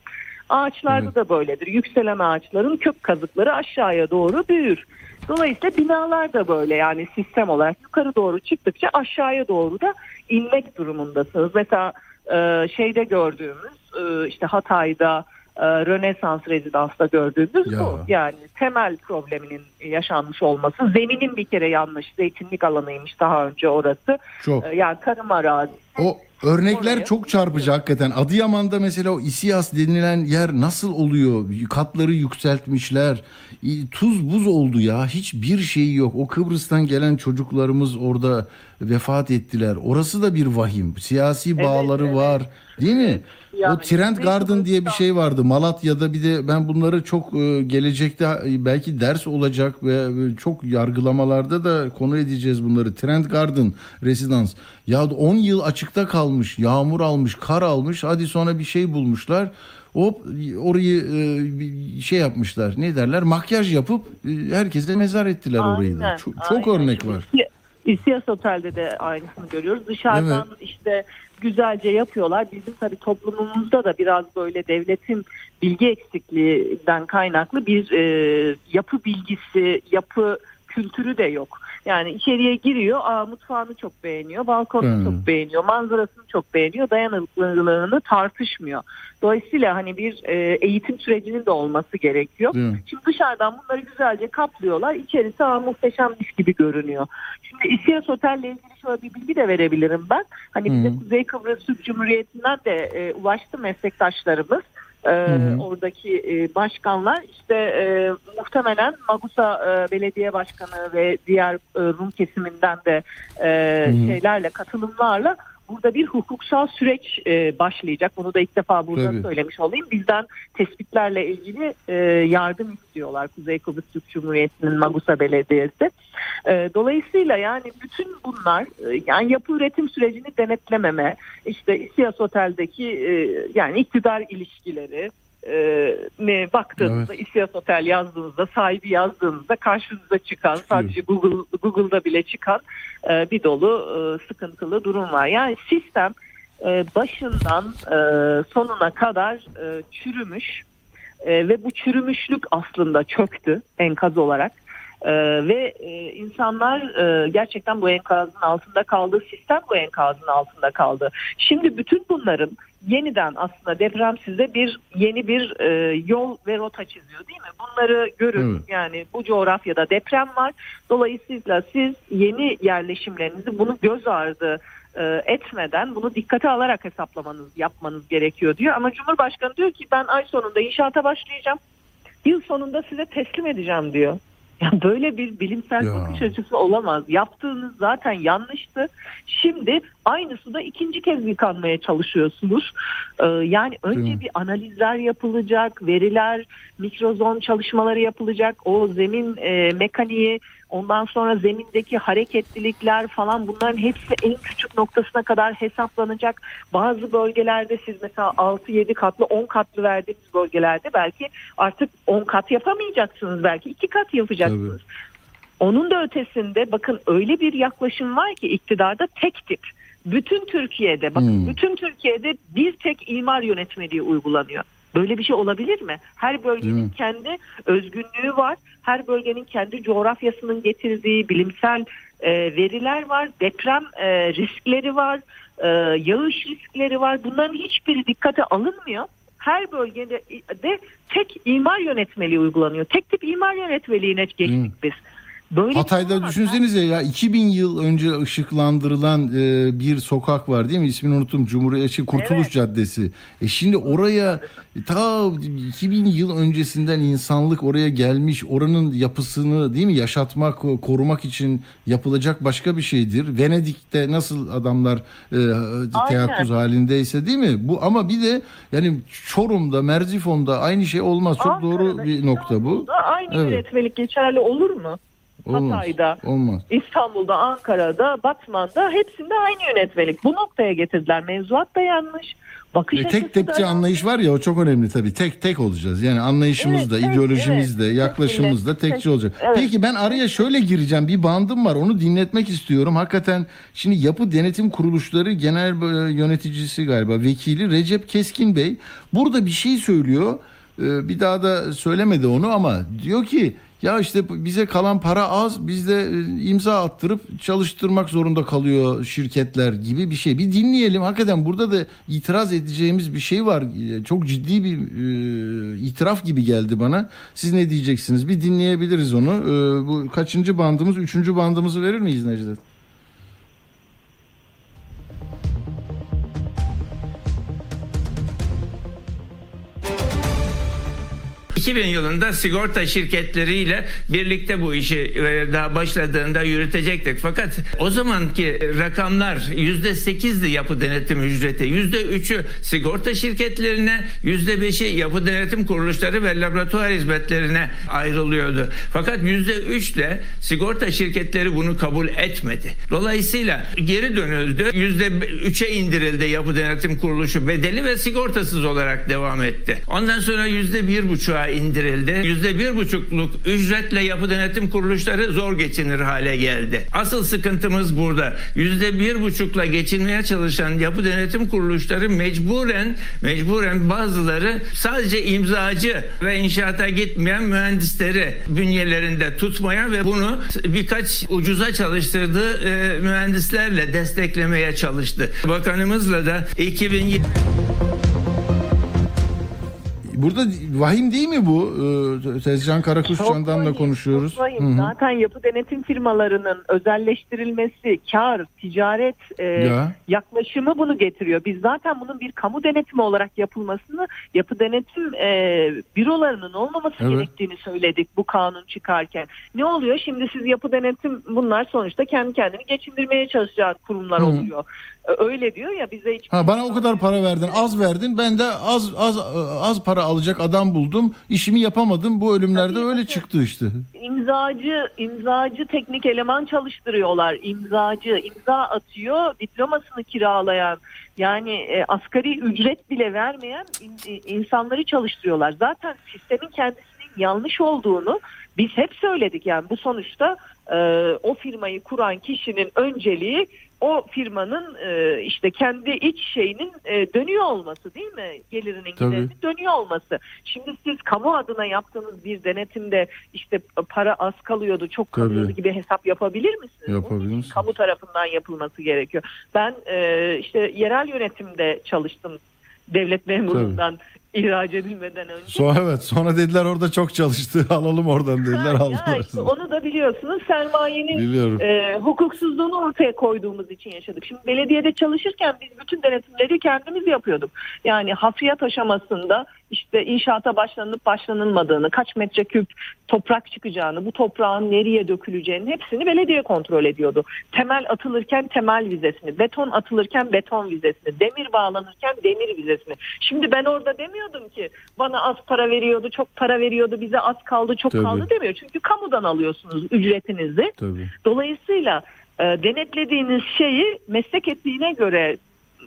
Ağaçlarda Evet. da böyledir. Yükselen ağaçların kök kazıkları aşağıya doğru büyür. Dolayısıyla binalar da böyle yani sistem olarak yukarı doğru çıktıkça aşağıya doğru da inmek durumundasınız. Mesela e, şeyde gördüğümüz e, işte Hatay'da e, Rönesans rezidansta gördüğümüz Ya. bu. Yani temel probleminin yaşanmış olması. Zeminin bir kere yanlış. Zeytinlik alanıymış daha önce orası. Çok. E, yani tarım arazi. O örnekler Oraya- çok çarpıcı hakikaten. Adıyaman'da mesela o İsiyas denilen yer nasıl oluyor? Katları yükseltmişler. Tuz buz oldu ya. Hiçbir şey yok. O Kıbrıs'tan gelen çocuklarımız orada vefat ettiler. Orası da bir vahim. Siyasi bağları evet. var. Değil mi? Yani o Trend Garden diye bir şey vardı. Malatya'da bir de ben bunları çok e, gelecekte belki ders olacak ve e, çok yargılamalarda da konu edeceğiz bunları. Trend Garden residans. Ya 10 yıl açıkta kalmış. Yağmur almış, kar almış. Hadi sonra bir şey bulmuşlar. Hop orayı e, şey yapmışlar. Ne derler? Makyaj yapıp herkese mezar ettiler orayı da. Aynen, Çok, aynen. örnek var. İSİAS Otel'de de aynısını görüyoruz. Dışarıdan işte güzelce yapıyorlar. Bizim tabii toplumumuzda da biraz böyle devletin bilgi eksikliğinden kaynaklı bir e, yapı bilgisi, yapı kültürü de yok. Yani içeriye giriyor, aa, mutfağını çok beğeniyor, balkonunu Hmm. çok beğeniyor, manzarasını çok beğeniyor, dayanıklılığını tartışmıyor. Dolayısıyla hani bir e, eğitim sürecinin de olması gerekiyor. Mi? Şimdi dışarıdan bunları güzelce kaplıyorlar. İçerisi aa, muhteşemmiş gibi görünüyor. Şimdi İsiyas Otel'le ilgili şöyle bir bilgi de verebilirim ben. Hani bize Hı. Kuzey Kıbrıs Türk Cumhuriyeti'nden de e, ulaştı meslektaşlarımız. E, hı. oradaki e, başkanlar işte e, muhtemelen Magusa e, Belediye Başkanı ve diğer e, Rum kesiminden de e, hı. şeylerle katılımlarla burada bir hukuksal süreç e, başlayacak. Bunu da ilk defa burada Tabii. söylemiş olayım. Bizden tespitlerle ilgili e, yardım istiyorlar Kuzey Kıbrıs Türk Cumhuriyeti'nin Magusa Belediyesi. E, dolayısıyla yani bütün bunlar e, yani yapı üretim sürecini denetlememe, işte İSİAS Otel'deki e, yani iktidar ilişkileri e, ne baktığınızda İSİAS Otel yazdığınızda sahibi yazdığınızda karşınıza çıkan sadece Google Google'da bile çıkan e, bir dolu e, sıkıntılı durum var. Yani sistem e, başından e, sonuna kadar e, çürümüş e, ve bu çürümüşlük aslında çöktü enkaz olarak. E, ve e, insanlar e, gerçekten bu enkazın altında kaldı, sistem bu enkazın altında kaldı. Şimdi bütün bunların yeniden aslında deprem size bir yeni bir e, yol ve rota çiziyor değil mi? Bunları görün Evet. yani bu coğrafyada deprem var. Dolayısıyla siz yeni yerleşimlerinizi bunu göz ardı e, etmeden bunu dikkate alarak hesaplamanız yapmanız gerekiyor diyor. Ama Cumhurbaşkanı diyor ki ben ay sonunda inşaata başlayacağım. Yıl sonunda size teslim edeceğim diyor. Yani böyle bir bilimsel Ya. bakış açısı olamaz. Yaptığınız zaten yanlıştı. Şimdi aynısı da ikinci kez yıkanmaya çalışıyorsunuz. Ee, yani önce bir analizler yapılacak, veriler, mikrozon çalışmaları yapılacak. O zemin e, mekaniği, ondan sonra zemindeki hareketlilikler falan bunların hepsi en küçük noktasına kadar hesaplanacak. Bazı bölgelerde siz mesela 6-7 katlı 10 katlı verdiğiniz bölgelerde belki artık 10 kat yapamayacaksınız belki 2 kat yapacaksınız. Onun da ötesinde bakın öyle bir yaklaşım var ki iktidarda tek tip. Bütün Türkiye'de bakın Hmm. bütün Türkiye'de bir tek imar yönetmeliği uygulanıyor. Böyle bir şey olabilir mi? Her bölgenin mi? kendi özgünlüğü var. Her bölgenin kendi coğrafyasının getirdiği bilimsel e, veriler var. Deprem e, riskleri var. E, yağış riskleri var. Bunların hiçbiri dikkate alınmıyor. Her bölgede de tek imar yönetmeliği uygulanıyor. Tek tip imar yönetmeliğine geçtik biz. Böyle şey Hatay'da olamaz. düşünsenize ya 2000 yıl önce ışıklandırılan e, bir sokak var değil mi? İsmini unuttum. Cumhuriyetçi Kurtuluş Evet. Caddesi. E şimdi oraya ta 2000 yıl öncesinden insanlık oraya gelmiş. Oranın yapısını değil mi yaşatmak, korumak için yapılacak başka bir şeydir. Venedik'te nasıl adamlar e, teyakkuz halindeyse değil mi? Bu ama bir de yani Çorum'da, Merzifon'da aynı şey olmaz. Çok doğru Ankara'da, bir nokta bu. Aynı Evet. yönetmelik geçerli olur mu? Olmaz. Hatay'da. Olmaz. İstanbul'da, Ankara'da, Batman'da hepsinde aynı yönetmelik. Bu noktaya getirdiler. Mevzuat da yanlış. Bakış E, açısı tek da yanlış. anlayış var ya o çok önemli tabii. Tek tek olacağız. Yani anlayışımız da, Evet, evet, ideolojimiz de, evet. yaklaşımımız da Kesinlikle. tekçi olacak. Evet. Peki ben araya şöyle gireceğim. Bir bandım var. Onu dinletmek istiyorum. Hakikaten şimdi Yapı Denetim Kuruluşları Genel e, Yöneticisi galiba vekili Recep Keskin Bey burada bir şey söylüyor. Ee, Bir daha da söylemedi onu ama diyor ki ya işte bize kalan para az biz de e, imza attırıp çalıştırmak zorunda kalıyor şirketler gibi bir şey. Bir dinleyelim. Hakikaten burada da itiraz edeceğimiz bir şey var. E, Çok ciddi bir e, itiraf gibi geldi bana. Siz ne diyeceksiniz? Bir dinleyebiliriz onu. E, bu kaçıncı bandımız? Üçüncü bandımızı verir miyiz Necdet? 2000 yılında sigorta şirketleriyle birlikte bu işi e, daha başladığında yürütecektik. Fakat o zamanki rakamlar %8'di yapı denetim ücreti. %3'ü sigorta şirketlerine, %5'i yapı denetim kuruluşları ve laboratuvar hizmetlerine ayrılıyordu. Fakat %3 de sigorta şirketleri bunu kabul etmedi. Dolayısıyla geri dönüldü. %3'e indirildi yapı denetim kuruluşu bedeli ve sigortasız olarak devam etti. Ondan sonra %1,5'a indirildi. Yüzde bir buçukluk ücretle yapı denetim kuruluşları zor geçinir hale geldi. Asıl sıkıntımız burada. Yüzde bir buçukla geçinmeye çalışan yapı denetim kuruluşları mecburen mecburen bazıları sadece imzacı ve inşaata gitmeyen mühendisleri bünyelerinde tutmaya ve bunu birkaç ucuza çalıştırdığı e, mühendislerle desteklemeye çalıştı. Bakanımızla da 2020 Burada vahim değil mi bu? Ee, Tezcan Karakuşcan'dan da vahim, konuşuyoruz. çok vahim. Hı hı. Zaten yapı denetim firmalarının özelleştirilmesi, kar, ticaret e, Ya. yaklaşımı bunu getiriyor. Biz zaten bunun bir kamu denetimi olarak yapılmasını, yapı denetim e, bürolarının olmaması Evet. gerektiğini söyledik bu kanun çıkarken. Ne oluyor? Şimdi siz yapı denetim bunlar sonuçta kendi kendini geçindirmeye çalışacak kurumlar Hı. oluyor. Öyle diyor ya bize hiç Ha bana o kadar para verdin, az verdin. Ben de az az az para alacak adam buldum. İşimi yapamadım. Bu ölümlerde Tabii, öyle çıktı işte. imzacı imzacı teknik eleman çalıştırıyorlar. İmzacı imza atıyor, diplomasını kiralayan yani e, asgari ücret bile vermeyen in- e, insanları çalıştırıyorlar. Zaten sistemin kendisinin yanlış olduğunu biz hep söyledik. Yani bu sonuçta e, o firmayı kuran kişinin önceliği o firmanın e, işte kendi iç şeyinin e, dönüyor olması değil mi? Gelirinin Tabii. giderinin dönüyor olması. Şimdi siz kamu adına yaptığınız bir denetimde işte para az kalıyordu, çok Tabii. kalıyordu gibi hesap yapabilir misiniz? Yapabilir misiniz? Kamu tarafından yapılması gerekiyor. Ben e, işte yerel yönetimde çalıştım devlet memurundan ihraç edilmeden önce. Sonra evet sonra dediler orada çok çalıştı. Alalım oradan dediler Ha, aldılar. işte onu da biliyorsunuz sermayenin Biliyorum. e, hukuksuzluğunu ortaya koyduğumuz için yaşadık. Şimdi belediyede çalışırken biz bütün denetimleri kendimiz yapıyorduk. Yani hafriyat aşamasında işte inşaata başlanıp başlanılmadığını, kaç metreküp toprak çıkacağını, bu toprağın nereye döküleceğini hepsini belediye kontrol ediyordu. Temel atılırken temel vizesini, beton atılırken beton vizesini, demir bağlanırken demir vizesini. Şimdi ben orada demiyordum ki bana az para veriyordu, çok para veriyordu, bize az kaldı, çok Tabii. kaldı demiyor. Çünkü kamudan alıyorsunuz ücretinizi. Tabii. Dolayısıyla e, denetlediğiniz şeyi meslek etiğine göre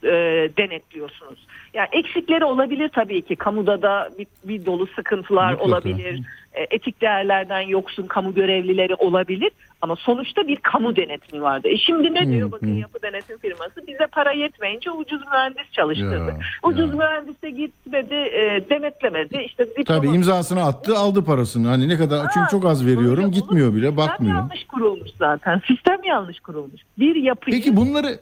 e, denetliyorsunuz. Yani eksikleri olabilir tabii ki. Kamuda da bir, bir dolu sıkıntılar Mutlaka. olabilir. E, etik değerlerden yoksun kamu görevlileri olabilir. Ama sonuçta bir kamu denetimi vardı. E şimdi ne diyor bakın yapı denetim firması? Bize para yetmeyince ucuz mühendis çalıştırdı. Ya, ucuz ya. mühendise gitmedi, e, denetlemedi. İşte Tabii imzasını attı, aldı parasını. Hani ne kadar çünkü çok az veriyorum, Öyle gitmiyor olur. bile, Sistem bakmıyor. yanlış kurulmuş zaten. Sistem yanlış kurulmuş. Bir yapıyı... Peki bunları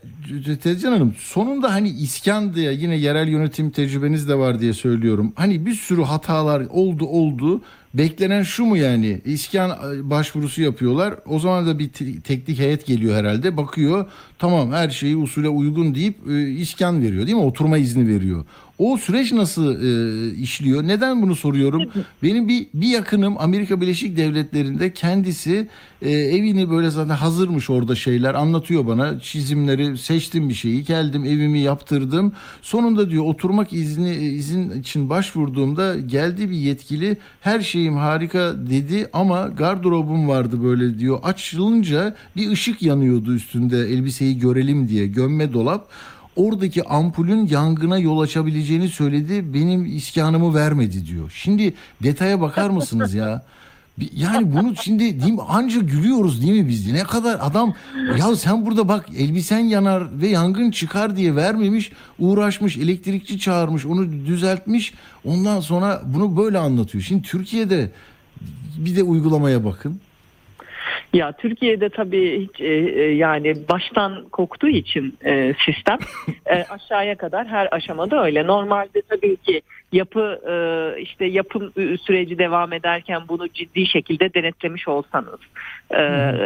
Tezcan Hanım sonunda hani iskan diye yine yerel yönetim tecrübeniz de var diye söylüyorum. Hani bir sürü hatalar oldu oldu. Beklenen şu mu yani? İskan e, başvurusu yapıyorlar. O zaman da bir te- teknik heyet geliyor herhalde. Bakıyor tamam her şeyi usule uygun deyip e, iskan veriyor değil mi? Oturma izni veriyor. O süreç nasıl e, işliyor? Neden bunu soruyorum? Benim bir bir yakınım Amerika Birleşik Devletleri'nde kendisi e, evini böyle zaten hazırmış orada şeyler anlatıyor bana. Çizimleri seçtim bir şeyi, geldim evimi yaptırdım. Sonunda diyor oturmak izni izin için başvurduğumda geldi bir yetkili her şeyim harika dedi ama gardırobum vardı böyle diyor. Açılınca bir ışık yanıyordu üstünde elbiseyi görelim diye gömme dolap. Oradaki ampulün yangına yol açabileceğini söyledi. Benim iskanımı vermedi diyor. Şimdi detaya bakar mısınız ya? Yani bunu şimdi mi, anca gülüyoruz değil mi biz? Ne kadar adam ya sen burada bak elbisen yanar ve yangın çıkar diye vermemiş, uğraşmış, elektrikçi çağırmış, onu düzeltmiş. Ondan sonra bunu böyle anlatıyor. Şimdi Türkiye'de bir de uygulamaya bakın. Ya Türkiye'de tabii hiç, e, e, yani baştan koktuğu için e, sistem e, aşağıya kadar her aşamada öyle. Normalde tabii ki yapı e, işte yapım süreci devam ederken bunu ciddi şekilde denetlemiş olsanız e,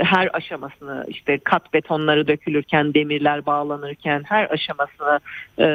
her aşamasını işte kat betonları dökülürken demirler bağlanırken her aşamasını e,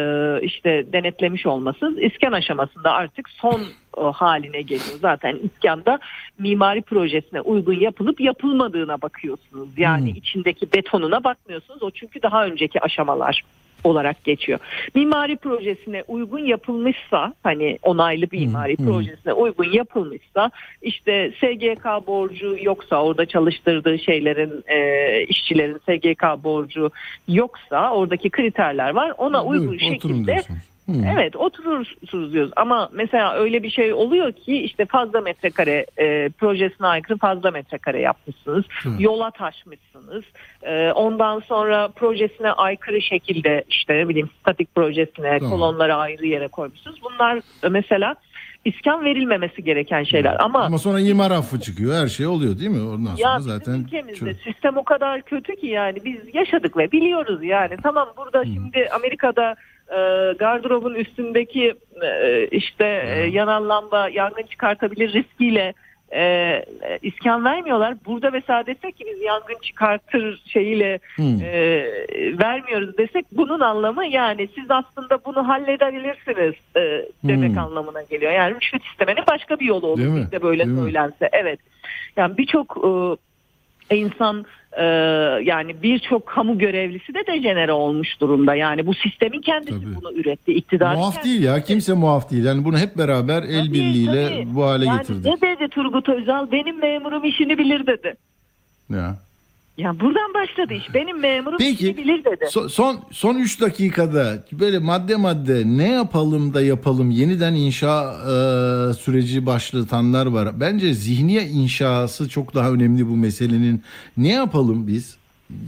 işte denetlemiş olmasınız iskan aşamasında artık son o haline geliyor. Zaten iskanda mimari projesine uygun yapılıp yapılmadığına bakıyorsunuz. Yani Hmm. içindeki betonuna bakmıyorsunuz. O çünkü daha önceki aşamalar olarak geçiyor. Mimari projesine uygun yapılmışsa hani onaylı bir mimari hmm. projesine uygun yapılmışsa işte SGK borcu yoksa orada çalıştırdığı şeylerin e, işçilerin SGK borcu yoksa oradaki kriterler var. Ona uygun oturun şekilde diyorsunuz. Evet oturursunuz diyoruz ama mesela öyle bir şey oluyor ki işte fazla metrekare e, projesine aykırı fazla metrekare yapmışsınız. Yola taşmışsınız. E, ondan sonra projesine aykırı şekilde işte ne bileyim statik projesine Tamam. kolonları ayrı yere koymuşsunuz. Bunlar mesela iskan verilmemesi gereken şeyler ama Ama sonra imar affı çıkıyor. Her şey oluyor değil mi? Ondan sonra ya zaten ülkemizde çö- sistem o kadar kötü ki yani biz yaşadık ve biliyoruz yani. Tamam burada şimdi Amerika'da gardırobun üstündeki e, işte e, yanan lamba yangın çıkartabilir riskiyle e, e, iskan vermiyorlar. Burada mesela desek ki biz yangın çıkartır şeyiyle e, vermiyoruz desek bunun anlamı yani siz aslında bunu halledebilirsiniz e, demek Hmm. anlamına geliyor. Yani rüşvet istemenin başka bir yolu olur. Değil mi? Bizde böyle Değil mi? söylense. Evet. Yani birçok e, insan e, yani birçok kamu görevlisi de dejenere olmuş durumda. Yani bu sistemin kendisi Tabii. bunu üretti. İktidar muaf değil ya. Kimse muaf değil. Yani bunu hep beraber el Tabii, birliğiyle tabii. bu hale yani getirdik. ne dedi Turgut Özal? Benim memurum işini bilir dedi. Ya. Ya buradan başladı iş. Benim memurum Peki bilir dedi. so- son son 3 dakikada böyle madde madde ne yapalım da yapalım yeniden inşa e, süreci başlatanlar var. Bence zihniye inşası çok daha önemli bu meselenin. Ne yapalım biz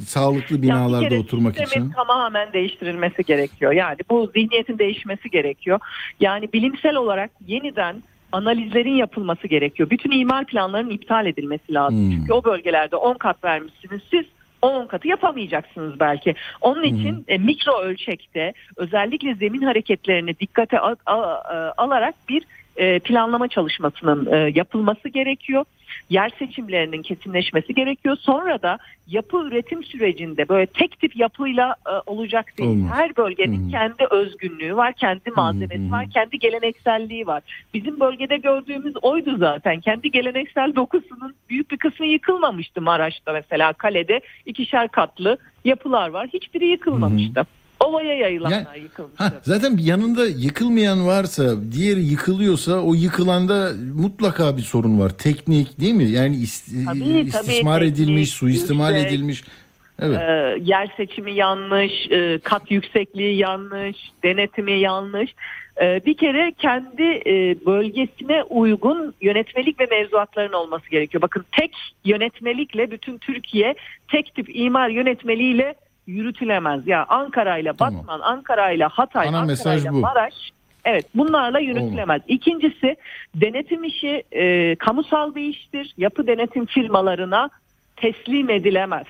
sağlıklı Ya bir binalarda kere oturmak için? tamamen değiştirilmesi gerekiyor. Yani bu zihniyetin değişmesi gerekiyor. Yani bilimsel olarak yeniden analizlerin yapılması gerekiyor. Bütün imar planlarının iptal edilmesi lazım. Hmm. Çünkü o bölgelerde 10 kat vermişsiniz siz. o 10 katı yapamayacaksınız belki. Onun için e, mikro ölçekte özellikle zemin hareketlerini dikkate al- al- e, alarak bir e, planlama çalışmasının e, yapılması gerekiyor. Yer seçimlerinin kesinleşmesi gerekiyor. Sonra da yapı üretim sürecinde böyle tek tip yapıyla e, olacak değil. Olmaz. Her bölgenin Hı. kendi özgünlüğü var, kendi malzemesi hı. var, kendi gelenekselliği var. Bizim bölgede gördüğümüz oydu zaten. Kendi geleneksel dokusunun büyük bir kısmı yıkılmamıştı Maraş'ta mesela kalede ikişer katlı yapılar var. Hiçbiri yıkılmamıştı. Ovaya yayılanlar Yani- yıkılmıştı. Hah, zaten yanında yıkılmayan varsa, diğeri yıkılıyorsa o yıkılanda mutlaka bir sorun var. Teknik değil mi? Yani is- Tabii, istismar tabii, edilmiş, teknik, suistimal yüksek. edilmiş. Evet. Ee, yer seçimi yanlış, e, kat yüksekliği yanlış, denetimi yanlış. Ee, bir kere kendi e, bölgesine uygun yönetmelik ve mevzuatların olması gerekiyor. Bakın tek yönetmelikle bütün Türkiye tek tip imar yönetmeliğiyle yürütülemez. Ya Ankara ile Tamam. Batman, Ankara ile Hatay, Ana Ankara ile bu. Maraş Evet bunlarla yürütülemez. İkincisi denetim işi e, kamusal bir iştir. Yapı denetim firmalarına teslim edilemez.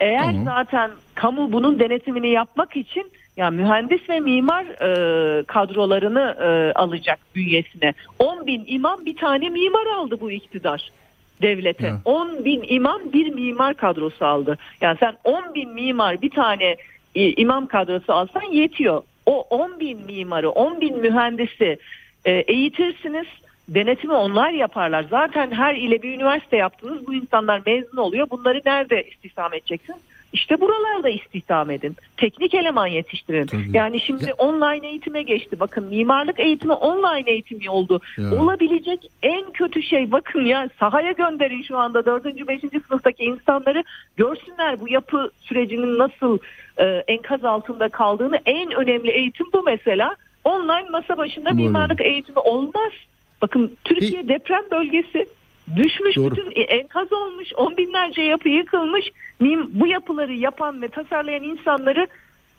Eğer Tamam. zaten kamu bunun denetimini yapmak için yani mühendis ve mimar e, kadrolarını e, alacak bünyesine. 10 bin imam bir tane mimar aldı bu iktidar devlete. Evet. 10 bin imam bir mimar kadrosu aldı. Yani sen 10 bin mimar bir tane e, imam kadrosu alsan yetiyor. O 10 bin mimarı, 10 bin mühendisi e, eğitirsiniz. Denetimi onlar yaparlar. Zaten her ile bir üniversite yaptınız. Bu insanlar mezun oluyor. Bunları nerede istihdam edeceksin? İşte buralarda istihdam edin. Teknik eleman yetiştirin. Tabii. Yani şimdi Ya- online eğitime geçti. Bakın mimarlık eğitimi online eğitimi oldu. Ya. Olabilecek en kötü şey bakın ya sahaya gönderin şu anda 4. 5. sınıftaki insanları görsünler bu yapı sürecinin nasıl e, enkaz altında kaldığını. En önemli eğitim bu mesela. Online masa başında Doğru. mimarlık eğitimi olmaz. Bakın Türkiye deprem bölgesi düşmüş Doğru. bütün enkaz olmuş on binlerce yapı yıkılmış bu yapıları yapan ve tasarlayan insanları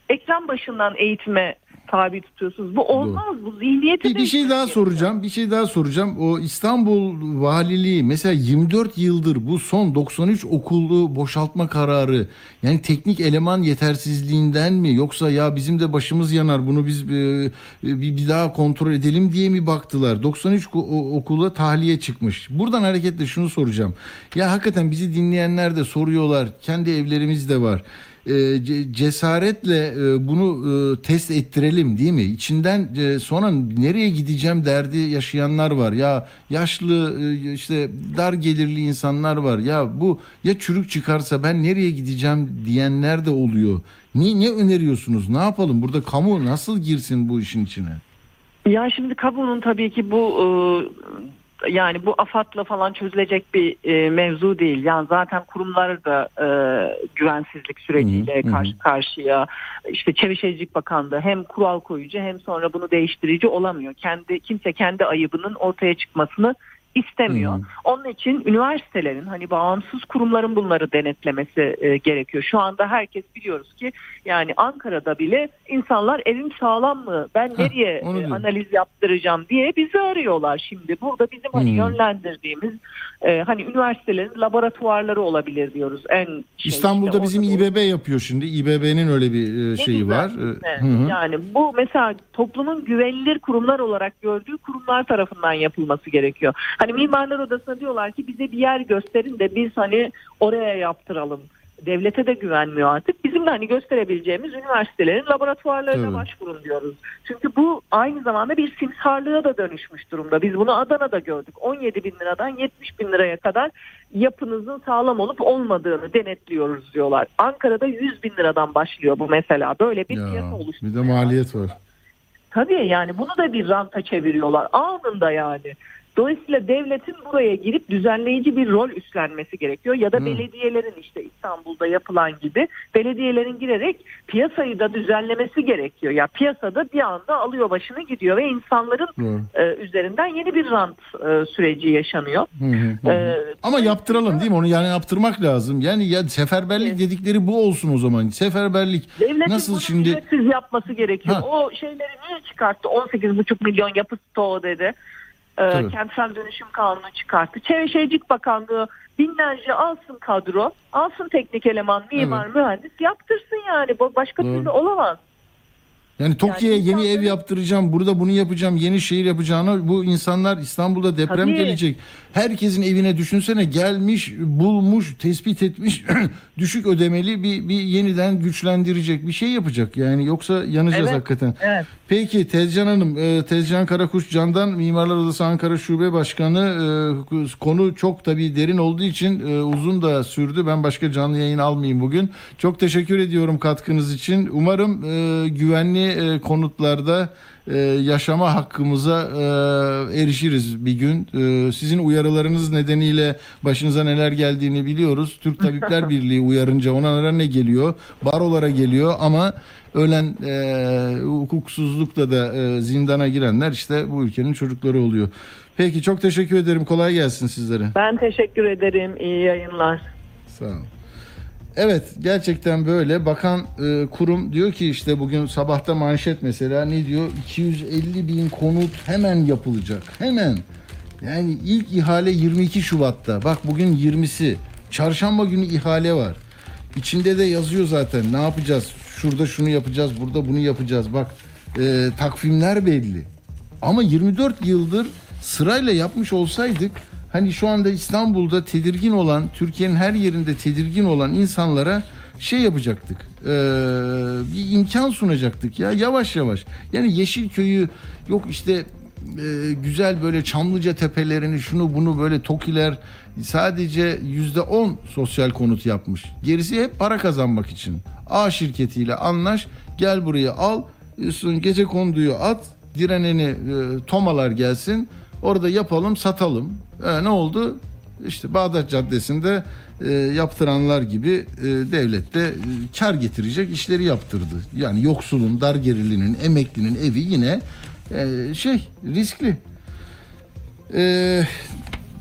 ekran başından eğitime tabi tutuyorsunuz. Bu olmaz bu zihniyeti Bir, bir şey daha soracağım. Bir şey daha soracağım. O İstanbul Valiliği mesela 24 yıldır bu son 93 okulu boşaltma kararı yani teknik eleman yetersizliğinden mi yoksa ya bizim de başımız yanar bunu biz e, bir, bir daha kontrol edelim diye mi baktılar? 93 ko- o- okula tahliye çıkmış. Buradan hareketle şunu soracağım. Ya hakikaten bizi dinleyenler de soruyorlar. Kendi evlerimiz de var e, ce- cesaretle e, bunu e, test ettirelim değil mi? İçinden e, sonra nereye gideceğim derdi yaşayanlar var. Ya yaşlı işte dar gelirli insanlar var. Ya bu ya çürük çıkarsa ben nereye gideceğim diyenler de oluyor. Ne, ne öneriyorsunuz? Ne yapalım? Burada kamu nasıl girsin bu işin içine? Ya şimdi kamunun tabii ki bu yani bu AFAD'la falan çözülecek bir e, mevzu değil. Yani zaten kurumlar da e, güvensizlik süreciyle hı, hı. karşı karşıya. İşte Çevre Şehircilik Bakanlığı hem kural koyucu hem sonra bunu değiştirici olamıyor. Kendi kimse kendi ayıbının ortaya çıkmasını istemiyor. Hı. Onun için üniversitelerin hani bağımsız kurumların bunları denetlemesi e, gerekiyor. Şu anda herkes biliyoruz ki yani Ankara'da bile insanlar evim sağlam mı? Ben nereye onu e, analiz yaptıracağım diye bizi arıyorlar şimdi. Burada bizim hani Hmm. yönlendirdiğimiz e, hani üniversitelerin laboratuvarları olabilir diyoruz. En şey İstanbul'da işte bizim İBB yapıyor şimdi. İBB'nin öyle bir e, şeyi güzel, var. E, hı hı. Yani bu mesela toplumun güvenilir kurumlar olarak gördüğü kurumlar tarafından yapılması gerekiyor. Hani Mimarlar Odası'na diyorlar ki bize bir yer gösterin de biz hani oraya yaptıralım. Devlete de güvenmiyor artık. Bizim de hani gösterebileceğimiz üniversitelerin laboratuvarlarına Tabii. başvurun diyoruz. Çünkü bu aynı zamanda bir simsarlığa da dönüşmüş durumda. Biz bunu Adana'da gördük. 17 bin liradan 70 bin liraya kadar yapınızın sağlam olup olmadığını denetliyoruz diyorlar. Ankara'da 100 bin liradan başlıyor bu mesela. Böyle bir Ya, piyasa oluştu. bir de maliyet var. Tabii yani bunu da bir ranta çeviriyorlar anında yani. Dolayısıyla devletin buraya girip düzenleyici bir rol üstlenmesi gerekiyor ya da Hı. belediyelerin işte İstanbul'da yapılan gibi belediyelerin girerek piyasayı da düzenlemesi gerekiyor. Ya piyasada bir anda alıyor başını gidiyor ve insanların Doğru. e, üzerinden yeni bir rant e, süreci yaşanıyor. Hı. E, Ama yaptıralım değil mi? Onu yani yaptırmak lazım. Yani ya seferberlik dedikleri bu olsun o zaman. Seferberlik. Devletin Nasıl şimdi- ücretsiz yapması gerekiyor. Ha. O şeyleri niye çıkarttı? 18,5 milyon yapı stoğu dedi. Tabii. kentsel dönüşüm kanunu çıkarttı. Çevre Şehircilik Bakanlığı binlerce alsın kadro, alsın teknik eleman, mimar, mühendis yaptırsın yani. Başka Doğru. türlü olamaz. Yani Tokyo'ya Yani yeni ev yaptıracağım, burada bunu yapacağım, yeni şehir yapacağına bu insanlar İstanbul'da deprem Tabii. gelecek. Herkesin evine düşünsene gelmiş, bulmuş, tespit etmiş düşük ödemeli bir, bir yeniden güçlendirecek bir şey yapacak. Yani yoksa yanacağız Evet, hakikaten. evet. Peki Tezcan Hanım, e, Tezcan Karakuş Can'dan Mimarlar Odası Ankara Şube Başkanı e, konu çok tabii derin olduğu için e, uzun da sürdü. Ben başka canlı yayın almayayım bugün. Çok teşekkür ediyorum katkınız için. Umarım güvenli e, konutlarda e, yaşama hakkımıza e, erişiriz bir gün. E, sizin uyarılarınız nedeniyle başınıza neler geldiğini biliyoruz. Türk Tabipler Birliği uyarınca onlara ne geliyor? Barolara geliyor ama ölen hukuksuzlukla da zindana girenler işte bu ülkenin çocukları oluyor. Peki çok teşekkür ederim. Kolay gelsin sizlere. Ben teşekkür ederim. İyi yayınlar. Sağ olun. Evet gerçekten böyle. Bakan e, kurum diyor ki işte bugün sabahta manşet mesela ne diyor? 250 bin konut hemen yapılacak. Hemen. Yani ilk ihale 22 Şubat'ta. Bak bugün 20'si. Çarşamba günü ihale var. İçinde de yazıyor zaten ne yapacağız? Şurada şunu yapacağız, burada bunu yapacağız. Bak e, takvimler belli. Ama 24 yıldır sırayla yapmış olsaydık hani şu anda İstanbul'da tedirgin olan, Türkiye'nin her yerinde tedirgin olan insanlara şey yapacaktık. e, bir imkan sunacaktık ya yavaş yavaş. Yani Yeşilköy'ü yok işte e, güzel böyle Çamlıca tepelerini şunu bunu böyle TOKİ'ler sadece yüzde on sosyal konut yapmış. Gerisi hep para kazanmak için. A şirketiyle anlaş gel buraya al gece konduyu at direneni e, tomalar gelsin orada yapalım satalım. E, ne oldu? İşte Bağdat Caddesi'nde e, yaptıranlar gibi e, devlet de e, kar getirecek işleri yaptırdı. Yani yoksulun, dar gerilinin, emeklinin evi yine e, şey riskli. E,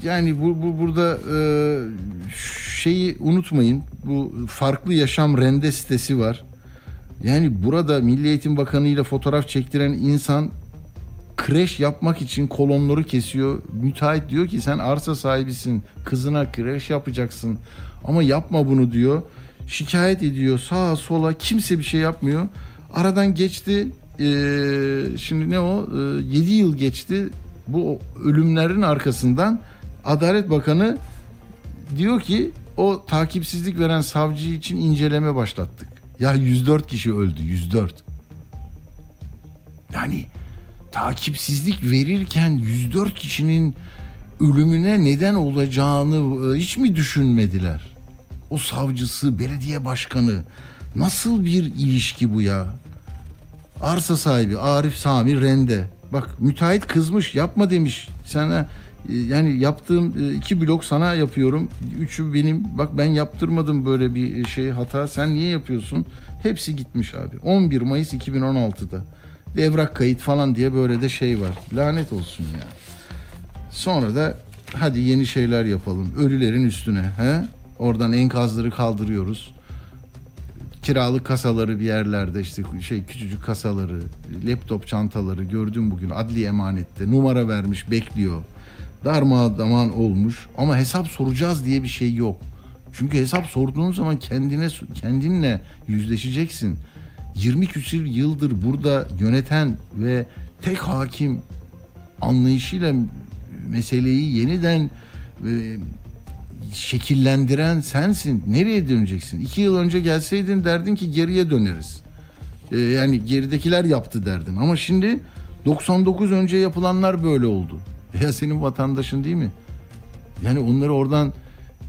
yani bu, bu burada e, şeyi unutmayın. Bu farklı yaşam rende sitesi var. Yani burada Milli Eğitim Bakanı ile fotoğraf çektiren insan kreş yapmak için kolonları kesiyor. Müteahhit diyor ki sen arsa sahibisin. Kızına kreş yapacaksın. Ama yapma bunu diyor. Şikayet ediyor sağa sola kimse bir şey yapmıyor. Aradan geçti. Ee, şimdi ne o? 7 yıl geçti. Bu ölümlerin arkasından Adalet Bakanı diyor ki o takipsizlik veren savcı için inceleme başlattık. Ya 104 kişi öldü 104. Yani takipsizlik verirken 104 kişinin ölümüne neden olacağını e, hiç mi düşünmediler? O savcısı, belediye başkanı nasıl bir ilişki bu ya? Arsa sahibi Arif Sami Rende. Bak müteahhit kızmış yapma demiş. Sana E, yani yaptığım e, iki blok sana yapıyorum. Üçü benim. Bak ben yaptırmadım böyle bir şey hata. Sen niye yapıyorsun? Hepsi gitmiş abi. 11 Mayıs 2016'da. Evrak kayıt falan diye böyle de şey var. Lanet olsun ya. Sonra da hadi yeni şeyler yapalım. Ölülerin üstüne. He? Oradan enkazları kaldırıyoruz. Kiralık kasaları bir yerlerde işte şey küçücük kasaları, laptop çantaları gördüm bugün adli emanette. Numara vermiş bekliyor. Darmadağın olmuş ama hesap soracağız diye bir şey yok. Çünkü hesap sorduğun zaman kendine kendinle yüzleşeceksin. 20 küsür yıldır burada yöneten ve tek hakim anlayışıyla meseleyi yeniden e, şekillendiren sensin. Nereye döneceksin? İki yıl önce gelseydin derdin ki geriye döneriz. E, yani geridekiler yaptı derdin. Ama şimdi 99 önce yapılanlar böyle oldu. Ya senin vatandaşın değil mi? Yani onları oradan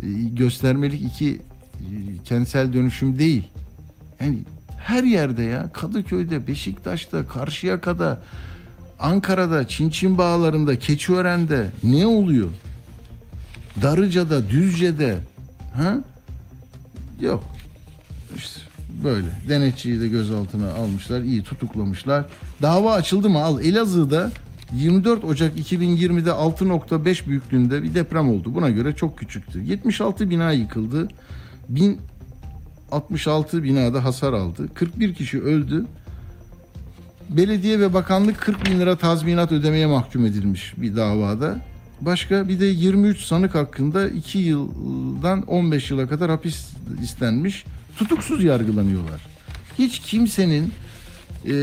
e, göstermelik iki e, kentsel dönüşüm değil. Yani her yerde ya Kadıköy'de, Beşiktaş'ta, Karşıyaka'da, Ankara'da, Çinçin Bağları'nda, Keçiören'de ne oluyor? Darıca'da, Düzce'de ha? Yok. İşte böyle. Denetçiyi de gözaltına almışlar, iyi tutuklamışlar. Dava açıldı mı? Al Elazığ'da 24 Ocak 2020'de 6.5 büyüklüğünde bir deprem oldu. Buna göre çok küçüktü. 76 bina yıkıldı. 1066 binada hasar aldı. 41 kişi öldü. Belediye ve bakanlık 40 bin lira tazminat ödemeye mahkum edilmiş bir davada. Başka bir de 23 sanık hakkında 2 yıldan 15 yıla kadar hapis istenmiş. Tutuksuz yargılanıyorlar. Hiç kimsenin e,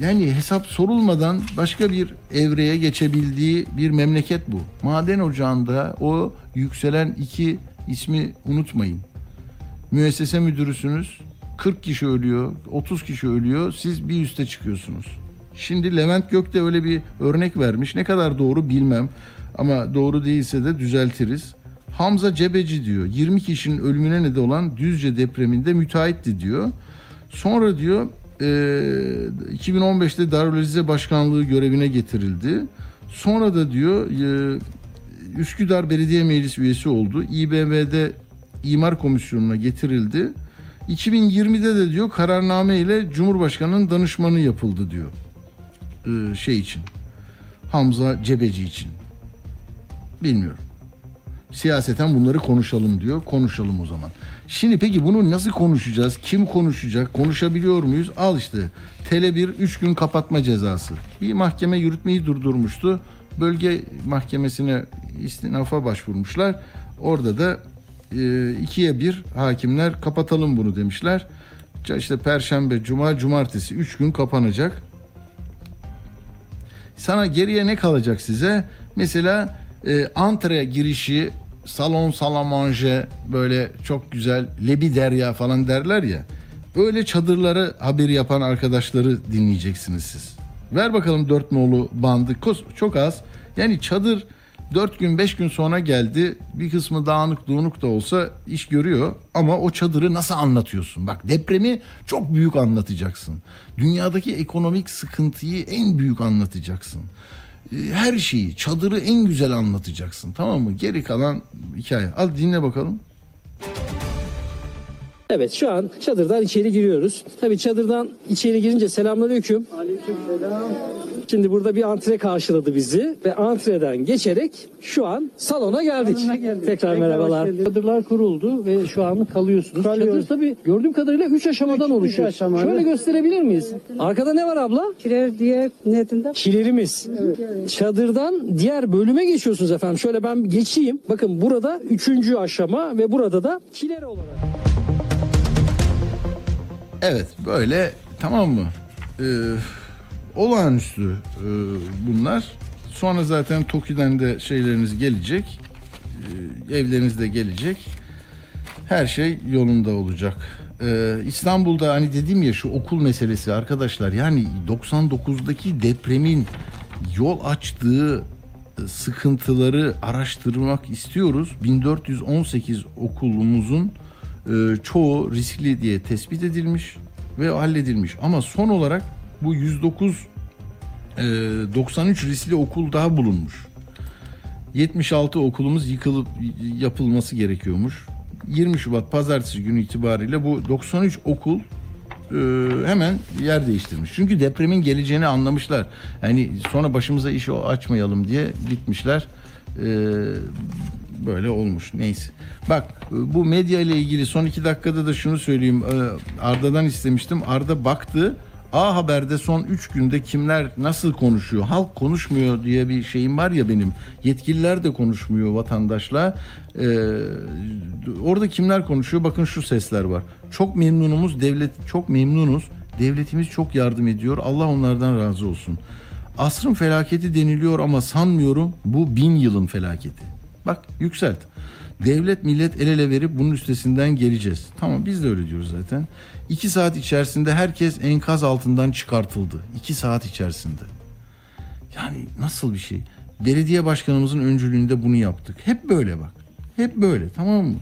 yani hesap sorulmadan başka bir evreye geçebildiği bir memleket bu. Maden ocağında o yükselen iki ismi unutmayın. Müessese müdürüsünüz. 40 kişi ölüyor, 30 kişi ölüyor. Siz bir üste çıkıyorsunuz. Şimdi Levent Gök de öyle bir örnek vermiş. Ne kadar doğru bilmem. Ama doğru değilse de düzeltiriz. Hamza Cebeci diyor. 20 kişinin ölümüne neden olan Düzce depreminde müteahhitti diyor. Sonra diyor e, 2015'te Darül Azize Başkanlığı görevine getirildi. Sonra da diyor e, Üsküdar Belediye Meclisi üyesi oldu. İBB'de İmar Komisyonu'na getirildi. 2020'de de diyor kararname ile Cumhurbaşkanı'nın danışmanı yapıldı diyor. Ee, şey için. Hamza Cebeci için. Bilmiyorum. Siyaseten bunları konuşalım diyor. Konuşalım o zaman. Şimdi peki bunu nasıl konuşacağız? Kim konuşacak? Konuşabiliyor muyuz? Al işte. Tele 1 3 gün kapatma cezası. Bir mahkeme yürütmeyi durdurmuştu. Bölge mahkemesine istinafa başvurmuşlar. Orada da e, ikiye bir hakimler kapatalım bunu demişler. İşte Perşembe, Cuma, Cumartesi 3 gün kapanacak. Sana geriye ne kalacak size? Mesela e, antre girişi salon salamanje böyle çok güzel lebi derya falan derler ya. Öyle çadırları haber yapan arkadaşları dinleyeceksiniz siz. Ver bakalım dört nolu bandı. Çok az. Yani çadır 4 gün 5 gün sonra geldi. Bir kısmı dağınık dağınık da olsa iş görüyor. Ama o çadırı nasıl anlatıyorsun? Bak depremi çok büyük anlatacaksın. Dünyadaki ekonomik sıkıntıyı en büyük anlatacaksın. Ee, Her şeyi, çadırı en güzel anlatacaksın. Tamam mı? Geri kalan hikaye. Al dinle bakalım. Evet şu an çadırdan içeri giriyoruz. Tabii çadırdan içeri girince selamünaleyküm. Şimdi burada bir antre karşıladı bizi ve antreden geçerek şu an salona geldik. Tekrar, merhabalar. Çadırlar kuruldu ve şu an kalıyorsunuz. Çadır tabii gördüğüm kadarıyla 3 aşamadan oluşuyor. Şöyle gösterebilir miyiz? Arkada ne var abla? Kiler diye netinde. Kilerimiz. Çadırdan diğer bölüme geçiyorsunuz efendim. Şöyle ben geçeyim. Bakın burada üçüncü aşama ve burada da kiler olarak. Evet böyle tamam mı? Ee, olağanüstü e, bunlar. Sonra zaten Toki'den de şeyleriniz gelecek. Ee, evleriniz de gelecek. Her şey yolunda olacak. Ee, İstanbul'da hani dedim ya şu okul meselesi arkadaşlar yani 99'daki depremin yol açtığı e, sıkıntıları araştırmak istiyoruz. 1418 okulumuzun çoğu riskli diye tespit edilmiş ve halledilmiş. Ama son olarak bu 109 e, 93 riskli okul daha bulunmuş. 76 okulumuz yıkılıp yapılması gerekiyormuş. 20 Şubat pazartesi günü itibariyle bu 93 okul e, hemen yer değiştirmiş. Çünkü depremin geleceğini anlamışlar. Yani sonra başımıza işi açmayalım diye gitmişler. Böyle olmuş. Neyse. Bak bu medya ile ilgili son iki dakikada da şunu söyleyeyim. E, Arda'dan istemiştim. Arda baktı. A Haber'de son 3 günde kimler nasıl konuşuyor? Halk konuşmuyor diye bir şeyim var ya benim. Yetkililer de konuşmuyor vatandaşla. Ee, orada kimler konuşuyor? Bakın şu sesler var. Çok memnunumuz devlet çok memnunuz. Devletimiz çok yardım ediyor. Allah onlardan razı olsun. Asrın felaketi deniliyor ama sanmıyorum bu bin yılın felaketi. Bak yükselt. Devlet millet el ele verip bunun üstesinden geleceğiz. Tamam biz de öyle diyoruz zaten. İki saat içerisinde herkes enkaz altından çıkartıldı. İki saat içerisinde. Yani nasıl bir şey? Belediye başkanımızın öncülüğünde bunu yaptık. Hep böyle bak. Hep böyle tamam mı?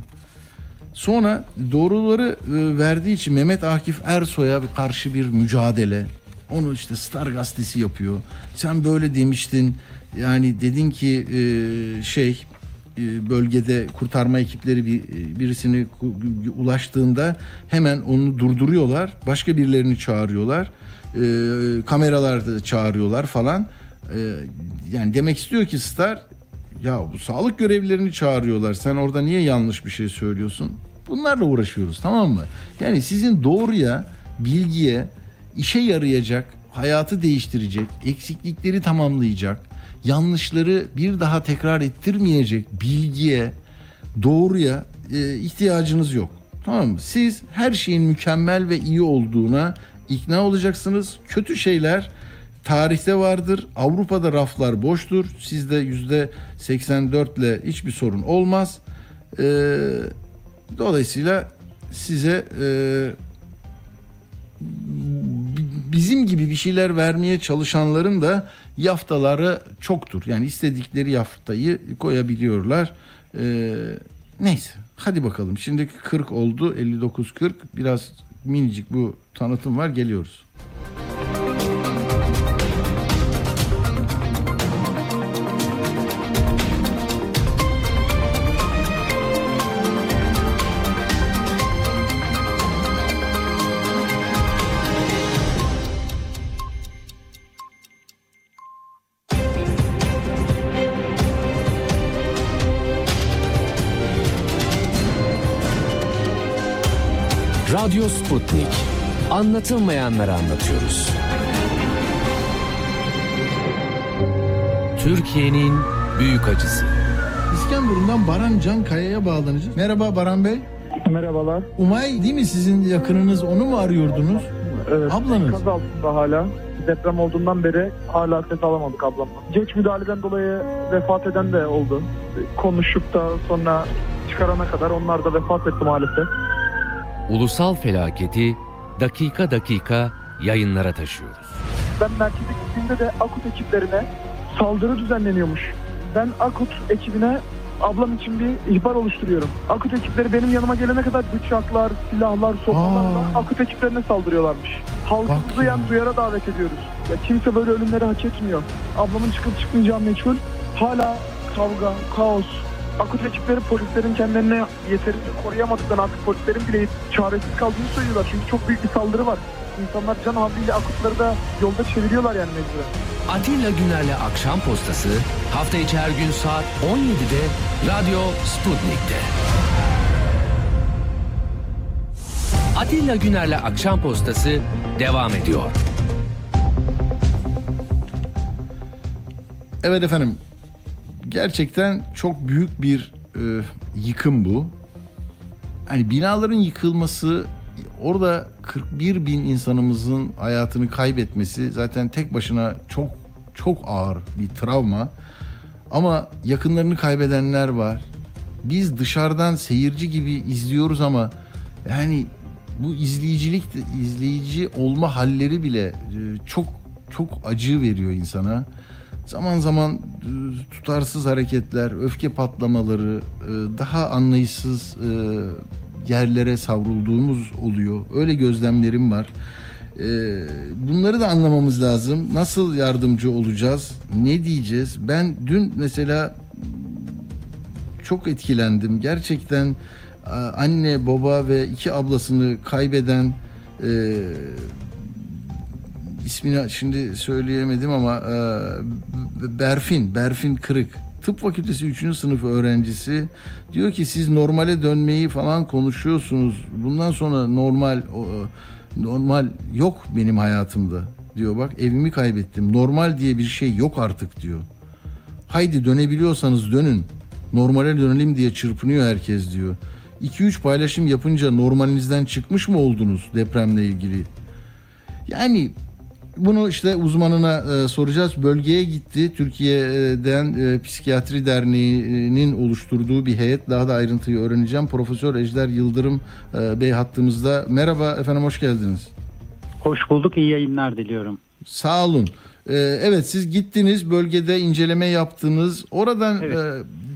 Sonra doğruları e, verdiği için Mehmet Akif Ersoy'a karşı bir mücadele. Onu işte Star gazetesi yapıyor. Sen böyle demiştin. Yani dedin ki e, şey bölgede kurtarma ekipleri bir e, birisini ulaştığında hemen onu durduruyorlar. Başka birilerini çağırıyorlar. E, kameralar da çağırıyorlar falan. E, yani demek istiyor ki Star ya bu sağlık görevlilerini çağırıyorlar. Sen orada niye yanlış bir şey söylüyorsun? Bunlarla uğraşıyoruz tamam mı? Yani sizin doğruya, bilgiye, işe yarayacak, hayatı değiştirecek, eksiklikleri tamamlayacak, yanlışları bir daha tekrar ettirmeyecek bilgiye, doğruya e, ihtiyacınız yok. Tamam mı? Siz her şeyin mükemmel ve iyi olduğuna ikna olacaksınız. Kötü şeyler tarihte vardır. Avrupa'da raflar boştur. Sizde yüzde 84 ile hiçbir sorun olmaz. Ee, dolayısıyla size e, bi- bizim gibi bir şeyler vermeye çalışanların da yaftaları çoktur. Yani istedikleri yaftayı koyabiliyorlar. Ee, neyse hadi bakalım. Şimdi 40 oldu 59-40 biraz minicik bu tanıtım var geliyoruz. Radyo Sputnik. Anlatılmayanları anlatıyoruz. Türkiye'nin büyük acısı. İskenderun'dan Baran Can Kaya'ya bağlanacağız. Merhaba Baran Bey. Merhabalar. Umay değil mi sizin yakınınız onu mu arıyordunuz? Evet. Ablanız. Enkaz altında hala. Deprem olduğundan beri hala ses alamadık ablamla. Geç müdahaleden dolayı vefat eden de oldu. Konuşup da sonra çıkarana kadar onlar da vefat etti maalesef. Ulusal felaketi dakika dakika yayınlara taşıyoruz. Ben merkeze gittiğimde de Akut ekiplerine saldırı düzenleniyormuş. Ben Akut ekibine ablam için bir ihbar oluşturuyorum. Akut ekipleri benim yanıma gelene kadar bıçaklar, silahlar, sopalarla Akut ekiplerine saldırıyorlarmış. Halkımızı yani duyara davet ediyoruz. Ya kimse böyle ölümleri hak etmiyor. Ablamın çıkıp çıkmayacağı meçhul. Hala kavga, kaos. Akut ekipleri polislerin kendilerine yeterince koruyamadıktan artık polislerin bile çaresiz kaldığını söylüyorlar. Çünkü çok büyük bir saldırı var. İnsanlar can havliyle akutları da yolda çeviriyorlar yani mecburen. Atilla Güner'le Akşam Postası hafta içi her gün saat 17'de Radyo Sputnik'te. Atilla Güner'le Akşam Postası devam ediyor. Evet efendim. Gerçekten çok büyük bir e, yıkım bu. Hani binaların yıkılması, orada 41 bin insanımızın hayatını kaybetmesi zaten tek başına çok çok ağır bir travma. Ama yakınlarını kaybedenler var. Biz dışarıdan seyirci gibi izliyoruz ama yani bu izleyicilik izleyici olma halleri bile e, çok çok acı veriyor insana. Zaman zaman e, tutarsız hareketler, öfke patlamaları, e, daha anlayışsız e, yerlere savrulduğumuz oluyor. Öyle gözlemlerim var. Bunları da anlamamız lazım. Nasıl yardımcı olacağız? Ne diyeceğiz? Ben dün mesela çok etkilendim. Gerçekten anne, baba ve iki ablasını kaybeden ismini şimdi söyleyemedim ama e, Berfin, Berfin Kırık. Tıp Fakültesi 3. sınıf öğrencisi diyor ki siz normale dönmeyi falan konuşuyorsunuz. Bundan sonra normal normal yok benim hayatımda diyor bak evimi kaybettim. Normal diye bir şey yok artık diyor. Haydi dönebiliyorsanız dönün. Normale dönelim diye çırpınıyor herkes diyor. 2-3 paylaşım yapınca normalinizden çıkmış mı oldunuz depremle ilgili? Yani bunu işte uzmanına e, soracağız. Bölgeye gitti. Türkiye'den e, Psikiyatri Derneği'nin oluşturduğu bir heyet. Daha da ayrıntıyı öğreneceğim. Profesör Ejder Yıldırım e, Bey hattımızda. Merhaba efendim hoş geldiniz. Hoş bulduk. iyi yayınlar diliyorum. Sağ olun. E, evet siz gittiniz bölgede inceleme yaptınız. Oradan Evet. e,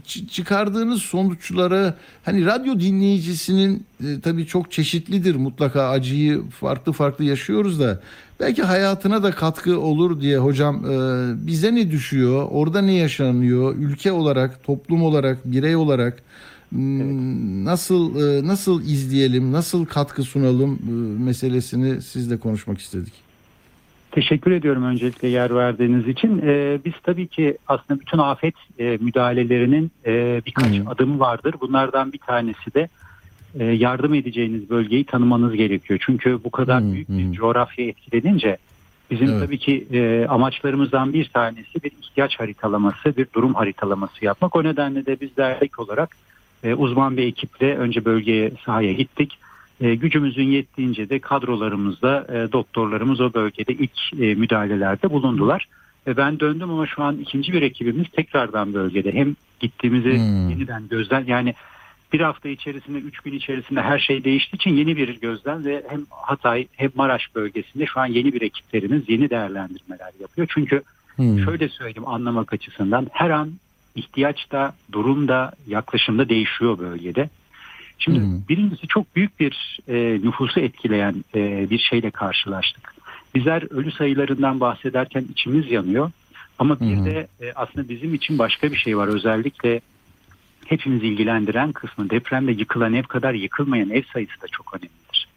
çı- çıkardığınız sonuçları hani radyo dinleyicisinin e, tabii çok çeşitlidir mutlaka acıyı farklı farklı yaşıyoruz da belki hayatına da katkı olur diye hocam e, bize ne düşüyor orada ne yaşanıyor ülke olarak toplum olarak birey olarak nasıl e, nasıl izleyelim nasıl katkı sunalım meselesini sizle konuşmak istedik. Teşekkür ediyorum öncelikle yer verdiğiniz için. Ee, biz tabii ki aslında bütün afet e, müdahalelerinin e, birkaç adımı vardır. Bunlardan bir tanesi de e, yardım edeceğiniz bölgeyi tanımanız gerekiyor. Çünkü bu kadar büyük bir coğrafya etkilenince bizim Evet. tabii ki e, amaçlarımızdan bir tanesi bir ihtiyaç haritalaması, bir durum haritalaması yapmak. O nedenle de biz dernek olarak e, uzman bir ekiple önce bölgeye sahaya gittik. E, gücümüzün yettiğince de kadrolarımızda e, doktorlarımız o bölgede ilk e, müdahalelerde bulundular. Ben döndüm ama şu an ikinci bir ekibimiz tekrardan bölgede. Hem gittiğimizi yeniden gözden yani bir hafta içerisinde, üç gün içerisinde her şey değiştiği için yeni bir gözlem ve hem Hatay hem Maraş bölgesinde şu an yeni bir ekiplerimiz yeni değerlendirmeler yapıyor. Çünkü şöyle söyleyeyim anlamak açısından her an ihtiyaçta, durumda, yaklaşımda değişiyor bölgede. Şimdi birincisi çok büyük bir e, nüfusu etkileyen e, bir şeyle karşılaştık. Bizler ölü sayılarından bahsederken içimiz yanıyor. Ama bir de e, aslında bizim için başka bir şey var. Özellikle hepimizi ilgilendiren kısmı depremde yıkılan ev kadar yıkılmayan ev sayısı da çok önemlidir.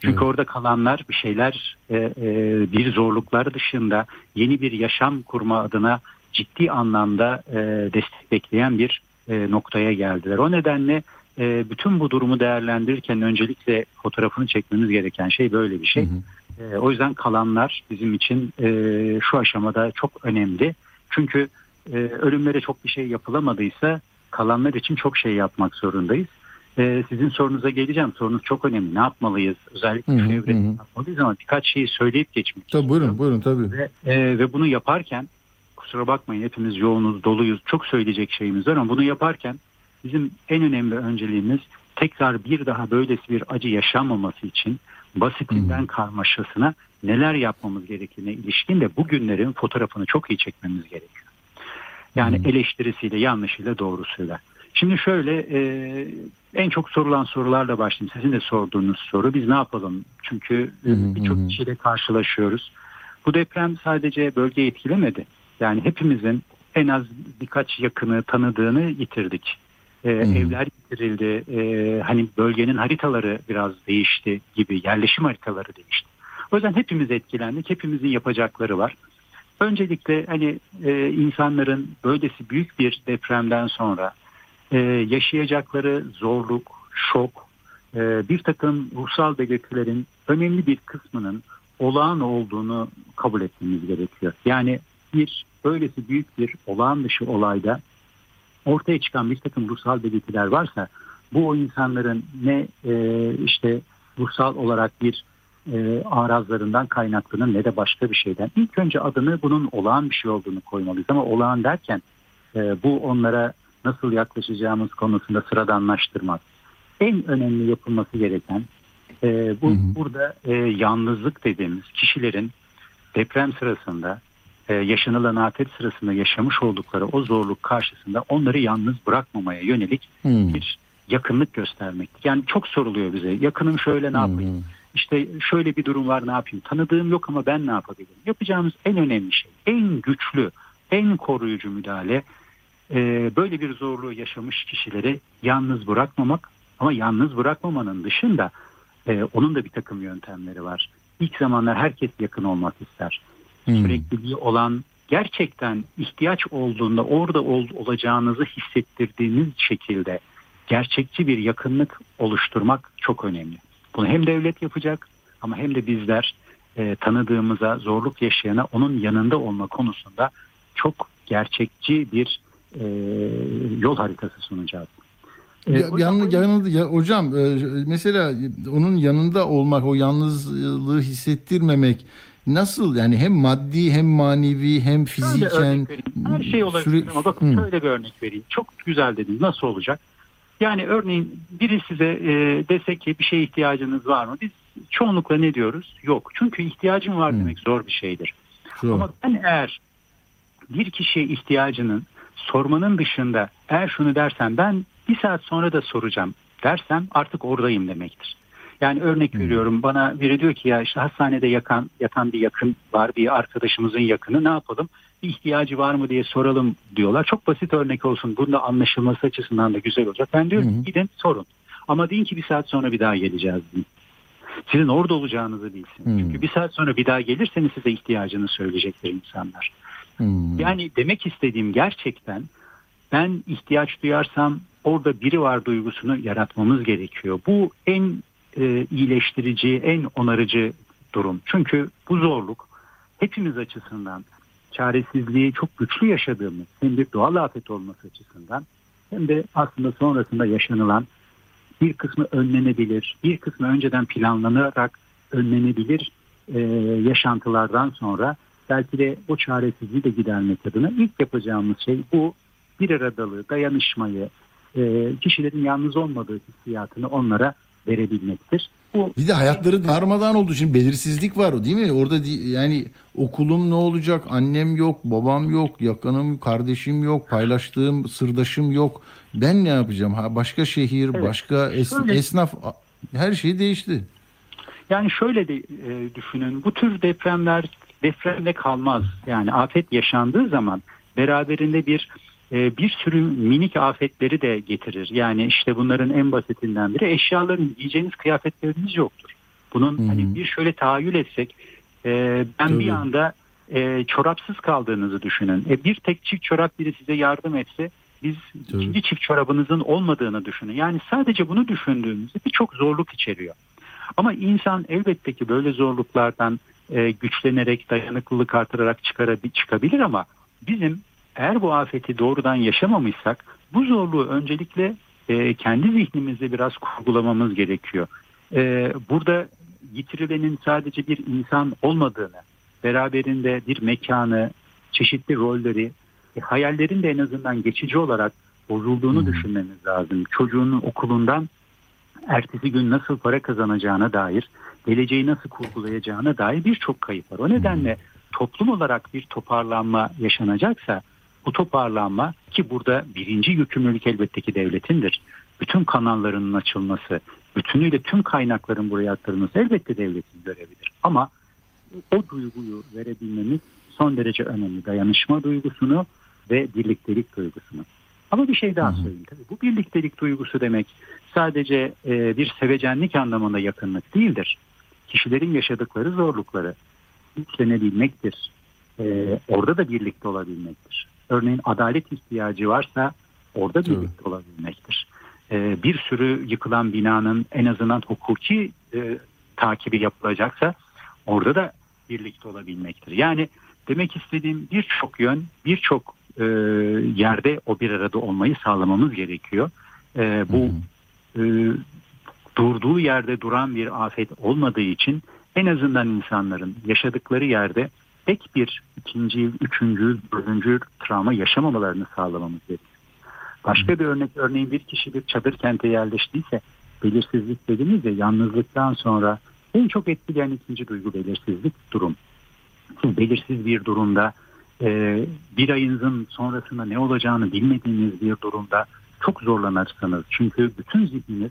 Çünkü orada kalanlar bir şeyler e, e, bir zorluklar dışında yeni bir yaşam kurma adına ciddi anlamda e, destek bekleyen bir e, noktaya geldiler. O nedenle e, bütün bu durumu değerlendirirken öncelikle fotoğrafını çekmemiz gereken şey böyle bir şey. E, o yüzden kalanlar bizim için e, şu aşamada çok önemli. Çünkü e, ölümlere çok bir şey yapılamadıysa kalanlar için çok şey yapmak zorundayız. E, sizin sorunuza geleceğim. Sorunuz çok önemli. Ne yapmalıyız? Özellikle Hı hı, hı hı. yapmalıyız ama birkaç şeyi söyleyip geçmek Tabii buyurun buyurun tabii. ve, e, ve bunu yaparken kusura bakmayın hepimiz yoğunuz, doluyuz. Çok söyleyecek şeyimiz var ama bunu yaparken bizim en önemli önceliğimiz tekrar bir daha böylesi bir acı yaşanmaması için basitinden karmaşasına neler yapmamız gerektiğine ilişkin de bu günlerin fotoğrafını çok iyi çekmemiz gerekiyor. Yani eleştirisiyle, yanlışıyla, doğrusuyla. Şimdi şöyle e, en çok sorulan sorularla başlayayım. Sizin de sorduğunuz soru biz ne yapalım? Çünkü e, birçok kişiyle karşılaşıyoruz. Bu deprem sadece bölgeyi etkilemedi. Yani hepimizin en az birkaç yakını tanıdığını yitirdik. E, Evler yitirildi. E, hani bölgenin haritaları biraz değişti gibi. Yerleşim haritaları değişti. O yüzden hepimiz etkilendik. Hepimizin yapacakları var. Öncelikle hani e, insanların böylesi büyük bir depremden sonra e, yaşayacakları zorluk, şok, e, bir takım ruhsal belirtilerin önemli bir kısmının olağan olduğunu kabul etmemiz gerekiyor. Yani bir böylesi büyük bir olağan dışı olayda ortaya çıkan bir takım ruhsal belirtiler varsa bu o insanların ne e, işte ruhsal olarak bir e, arazlarından kaynaklanır ne de başka bir şeyden. İlk önce adını bunun olağan bir şey olduğunu koymalıyız ama olağan derken e, bu onlara nasıl yaklaşacağımız konusunda sıradanlaştırmaz. En önemli yapılması gereken e, bu burada e, yalnızlık dediğimiz kişilerin deprem sırasında e, yaşanılan afet sırasında yaşamış oldukları o zorluk karşısında onları yalnız bırakmamaya yönelik bir yakınlık göstermektir. Yani çok soruluyor bize yakınım şöyle ne yapayım? İşte şöyle bir durum var ne yapayım? Tanıdığım yok ama ben ne yapabilirim? Yapacağımız en önemli şey, en güçlü, en koruyucu müdahale e, böyle bir zorluğu yaşamış kişileri yalnız bırakmamak ama yalnız bırakmamanın dışında e, onun da bir takım yöntemleri var. İlk zamanlar herkes yakın olmak ister. Sürekliliği olan gerçekten ihtiyaç olduğunda orada ol, olacağınızı hissettirdiğiniz şekilde gerçekçi bir yakınlık oluşturmak çok önemli. Bunu hem devlet yapacak ama hem de bizler e, tanıdığımıza zorluk yaşayana onun yanında olma konusunda çok gerçekçi bir e, yol haritası sunacağız. E, Ya, yanı, yanı- ya, hocam e, mesela onun yanında olmak, o yalnızlığı hissettirmemek nasıl yani hem maddi hem manevi hem fiziken. Her şey olabilir süre- ama bakın Hı. şöyle bir örnek vereyim. Çok güzel dediniz. Nasıl olacak? Yani örneğin biri size e, dese ki bir şeye ihtiyacınız var mı? Biz çoğunlukla ne diyoruz? Yok. Çünkü ihtiyacın var demek zor bir şeydir. Zor. Ama ben eğer bir kişiye ihtiyacının sormanın dışında eğer şunu dersen ben bir saat sonra da soracağım dersem artık oradayım demektir. Yani örnek veriyorum bana biri diyor ki ya işte hastanede yakan, yatan bir yakın var bir arkadaşımızın yakını ne yapalım bir ihtiyacı var mı diye soralım diyorlar. Çok basit örnek olsun bunda anlaşılması açısından da güzel olacak. Ben diyorum ki gidin sorun ama deyin ki bir saat sonra bir daha geleceğiz deyin. Sizin orada olacağınızı bilsin. Çünkü bir saat sonra bir daha gelirseniz size ihtiyacını söyleyecekler insanlar. Hmm. Yani demek istediğim gerçekten ben ihtiyaç duyarsam orada biri var duygusunu yaratmamız gerekiyor. Bu en e, iyileştirici, en onarıcı durum. Çünkü bu zorluk hepimiz açısından çaresizliği çok güçlü yaşadığımız hem bir doğal afet olması açısından hem de aslında sonrasında yaşanılan bir kısmı önlenebilir, bir kısmı önceden planlanarak önlenebilir e, yaşantılardan sonra belki de o çaresizliği de gidermek adına ilk yapacağımız şey bu bir aradalığı, dayanışmayı, e, kişilerin yalnız olmadığı hissiyatını onlara verebilmektir. Bu Bir de hayatları darmadağın oldu. Şimdi belirsizlik var o değil mi? Orada yani okulum ne olacak? Annem yok, babam yok, yakınım, kardeşim yok, paylaştığım sırdaşım yok. Ben ne yapacağım? Ha başka şehir, Evet. başka es- Şöyle- esnaf her şey değişti. Yani şöyle de e, düşünün bu tür depremler depremde kalmaz. Yani afet yaşandığı zaman beraberinde bir bir sürü minik afetleri de getirir. Yani işte bunların en basitinden biri eşyaların giyeceğiniz kıyafetleriniz yoktur. Bunun hani bir şöyle tahayyül etsek e, ben Tabii. bir anda e, çorapsız kaldığınızı düşünün. E, bir tek çift çorap biri size yardım etse biz ikinci çift çorabınızın olmadığını düşünün. Yani sadece bunu düşündüğümüzde birçok zorluk içeriyor. Ama insan elbette ki böyle zorluklardan e, güçlenerek, dayanıklılık artırarak çıkarabi- çıkabilir ama bizim eğer bu afeti doğrudan yaşamamışsak bu zorluğu öncelikle e, kendi zihnimizde biraz kurgulamamız gerekiyor. E, burada yitirilenin sadece bir insan olmadığını, beraberinde bir mekanı, çeşitli rolleri, e, hayallerin de en azından geçici olarak bozulduğunu düşünmemiz lazım. Çocuğunun okulundan ertesi gün nasıl para kazanacağına dair, geleceği nasıl kurgulayacağına dair birçok kayıp var. O nedenle toplum olarak bir toparlanma yaşanacaksa bu toparlanma ki burada birinci yükümlülük elbette ki devletindir. Bütün kanallarının açılması, bütünüyle tüm kaynakların buraya aktarılması elbette devletin görevidir. Ama o duyguyu verebilmemiz son derece önemli. Dayanışma duygusunu ve birliktelik duygusunu. Ama bir şey daha söyleyeyim. Tabii bu birliktelik duygusu demek sadece e, bir sevecenlik anlamında yakınlık değildir. Kişilerin yaşadıkları zorlukları güçlenebilmektir. E, orada da birlikte olabilmektir. Örneğin adalet ihtiyacı varsa orada birlikte olabilmektir. E, bir sürü yıkılan binanın en azından hukuki e, takibi yapılacaksa orada da birlikte olabilmektir. Yani demek istediğim birçok yön, birçok e, yerde o bir arada olmayı sağlamamız gerekiyor. E, bu e, durduğu yerde duran bir afet olmadığı için en azından insanların yaşadıkları yerde tek bir ikinci, üçüncü, dördüncü travma yaşamamalarını sağlamamız gerekiyor. Başka bir örnek, örneğin bir kişi bir çadır kente yerleştiyse belirsizlik dediğimiz ya yalnızlıktan sonra en çok etkileyen ikinci duygu belirsizlik durum. Siz belirsiz bir durumda e, bir ayınızın sonrasında ne olacağını bilmediğiniz bir durumda çok zorlanırsınız. Çünkü bütün zihniniz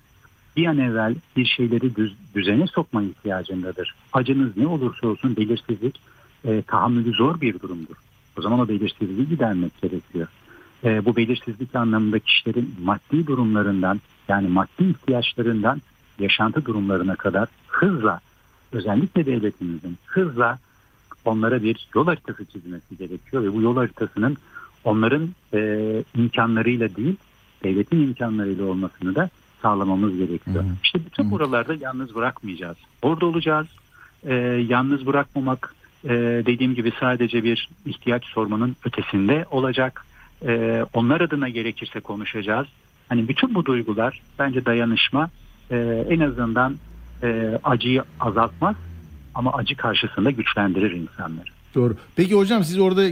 bir an evvel bir şeyleri düz, düzene sokma ihtiyacındadır. Acınız ne olursa olsun belirsizlik e, tahammülü zor bir durumdur. O zaman o belirsizliği gidermek gerekiyor. e, bu belirsizlik anlamında kişilerin maddi durumlarından yani maddi ihtiyaçlarından yaşantı durumlarına kadar hızla özellikle devletimizin hızla onlara bir yol haritası çizmesi gerekiyor ve bu yol haritasının onların e, imkanlarıyla değil devletin imkanlarıyla olmasını da sağlamamız gerekiyor. İşte bütün buralarda yalnız bırakmayacağız. Orada olacağız. E, yalnız bırakmamak e, dediğim gibi sadece bir ihtiyaç sormanın ötesinde olacak. E, onlar adına gerekirse konuşacağız. Hani bütün bu duygular bence dayanışma e, en azından e, acıyı azaltmaz ama acı karşısında güçlendirir insanları. Doğru. Peki hocam siz orada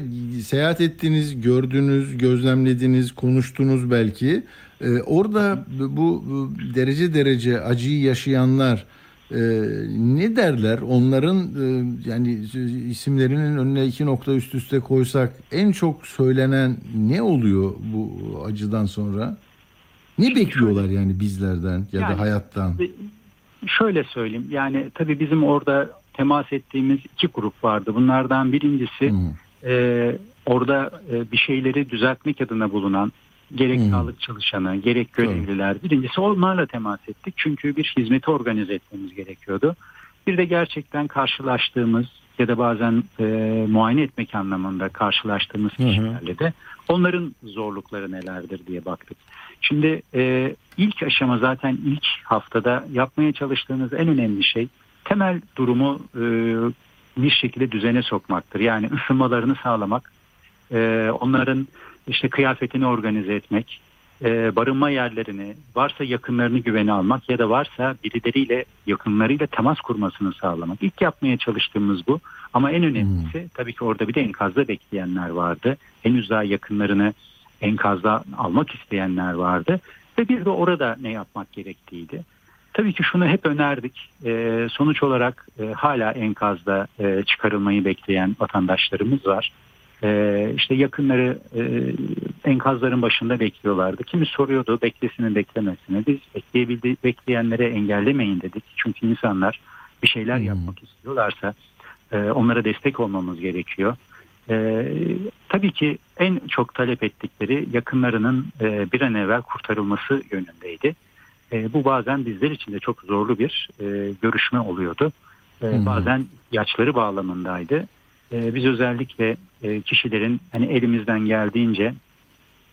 seyahat ettiniz, gördünüz, gözlemlediniz, konuştunuz belki. Ee, orada bu, bu derece derece acıyı yaşayanlar e, ne derler? Onların e, yani isimlerinin önüne iki nokta üst üste koysak en çok söylenen ne oluyor bu acıdan sonra? Ne bekliyorlar yani bizlerden ya Yani- da hayattan? Şöyle söyleyeyim yani tabii bizim orada temas ettiğimiz iki grup vardı. Bunlardan birincisi e, orada e, bir şeyleri düzeltmek adına bulunan gerek Hı. sağlık çalışanı gerek görevliler birincisi onlarla temas ettik. Çünkü bir hizmeti organize etmemiz gerekiyordu. Bir de gerçekten karşılaştığımız ya da bazen e, muayene etmek anlamında karşılaştığımız kişilerle de onların zorlukları nelerdir diye baktık. Şimdi e, ilk aşama zaten ilk haftada yapmaya çalıştığımız en önemli şey temel durumu e, bir şekilde düzene sokmaktır. Yani ısınmalarını sağlamak, e, onların işte kıyafetini organize etmek, e, barınma yerlerini, varsa yakınlarını güvene almak ya da varsa birileriyle yakınlarıyla temas kurmasını sağlamak. İlk yapmaya çalıştığımız bu. Ama en önemlisi tabii ki orada bir de enkazda bekleyenler vardı. Henüz daha yakınlarını enkazda almak isteyenler vardı. Ve bir de orada ne yapmak gerektiğiydi. Tabii ki şunu hep önerdik. Ee, sonuç olarak e, hala enkazda e, çıkarılmayı bekleyen vatandaşlarımız var. Ee, işte yakınları e, enkazların başında bekliyorlardı. Kimi soruyordu beklesinin beklemesini. Biz bekleyebildi, bekleyenlere engellemeyin dedik. Çünkü insanlar bir şeyler yapmak istiyorlarsa e, onlara destek olmamız gerekiyor. E, tabii ki en çok talep ettikleri yakınlarının e, bir an evvel kurtarılması yönündeydi. E, bu bazen bizler için de çok zorlu bir e, görüşme oluyordu. E, bazen ihtiyaçları bağlamındaydı. E, biz özellikle e, kişilerin hani elimizden geldiğince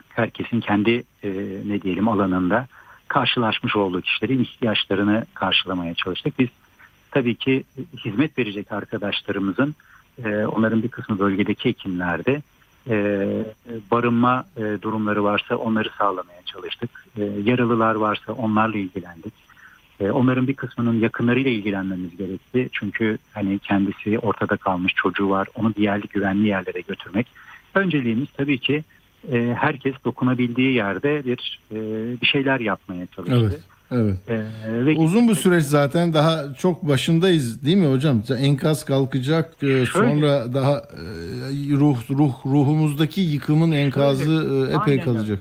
herkesin kendi e, ne diyelim alanında karşılaşmış olduğu kişilerin ihtiyaçlarını karşılamaya çalıştık. Biz tabii ki hizmet verecek arkadaşlarımızın e, onların bir kısmı bölgedeki hekimlerde e, barınma e, durumları varsa onları sağlamaya çalıştık. E, yaralılar varsa onlarla ilgilendik. E, onların bir kısmının yakınlarıyla ilgilenmemiz gerekti. Çünkü hani kendisi ortada kalmış çocuğu var. Onu diğerli güvenli yerlere götürmek. Önceliğimiz tabii ki e, herkes dokunabildiği yerde bir e, bir şeyler yapmaya çalıştı. Evet. Evet. E, ve Uzun bir süreç zaten daha çok başındayız değil mi hocam? Enkaz kalkacak e, sonra daha ruh ruh ruhumuzdaki yıkımın enkazı e, epey kalacak.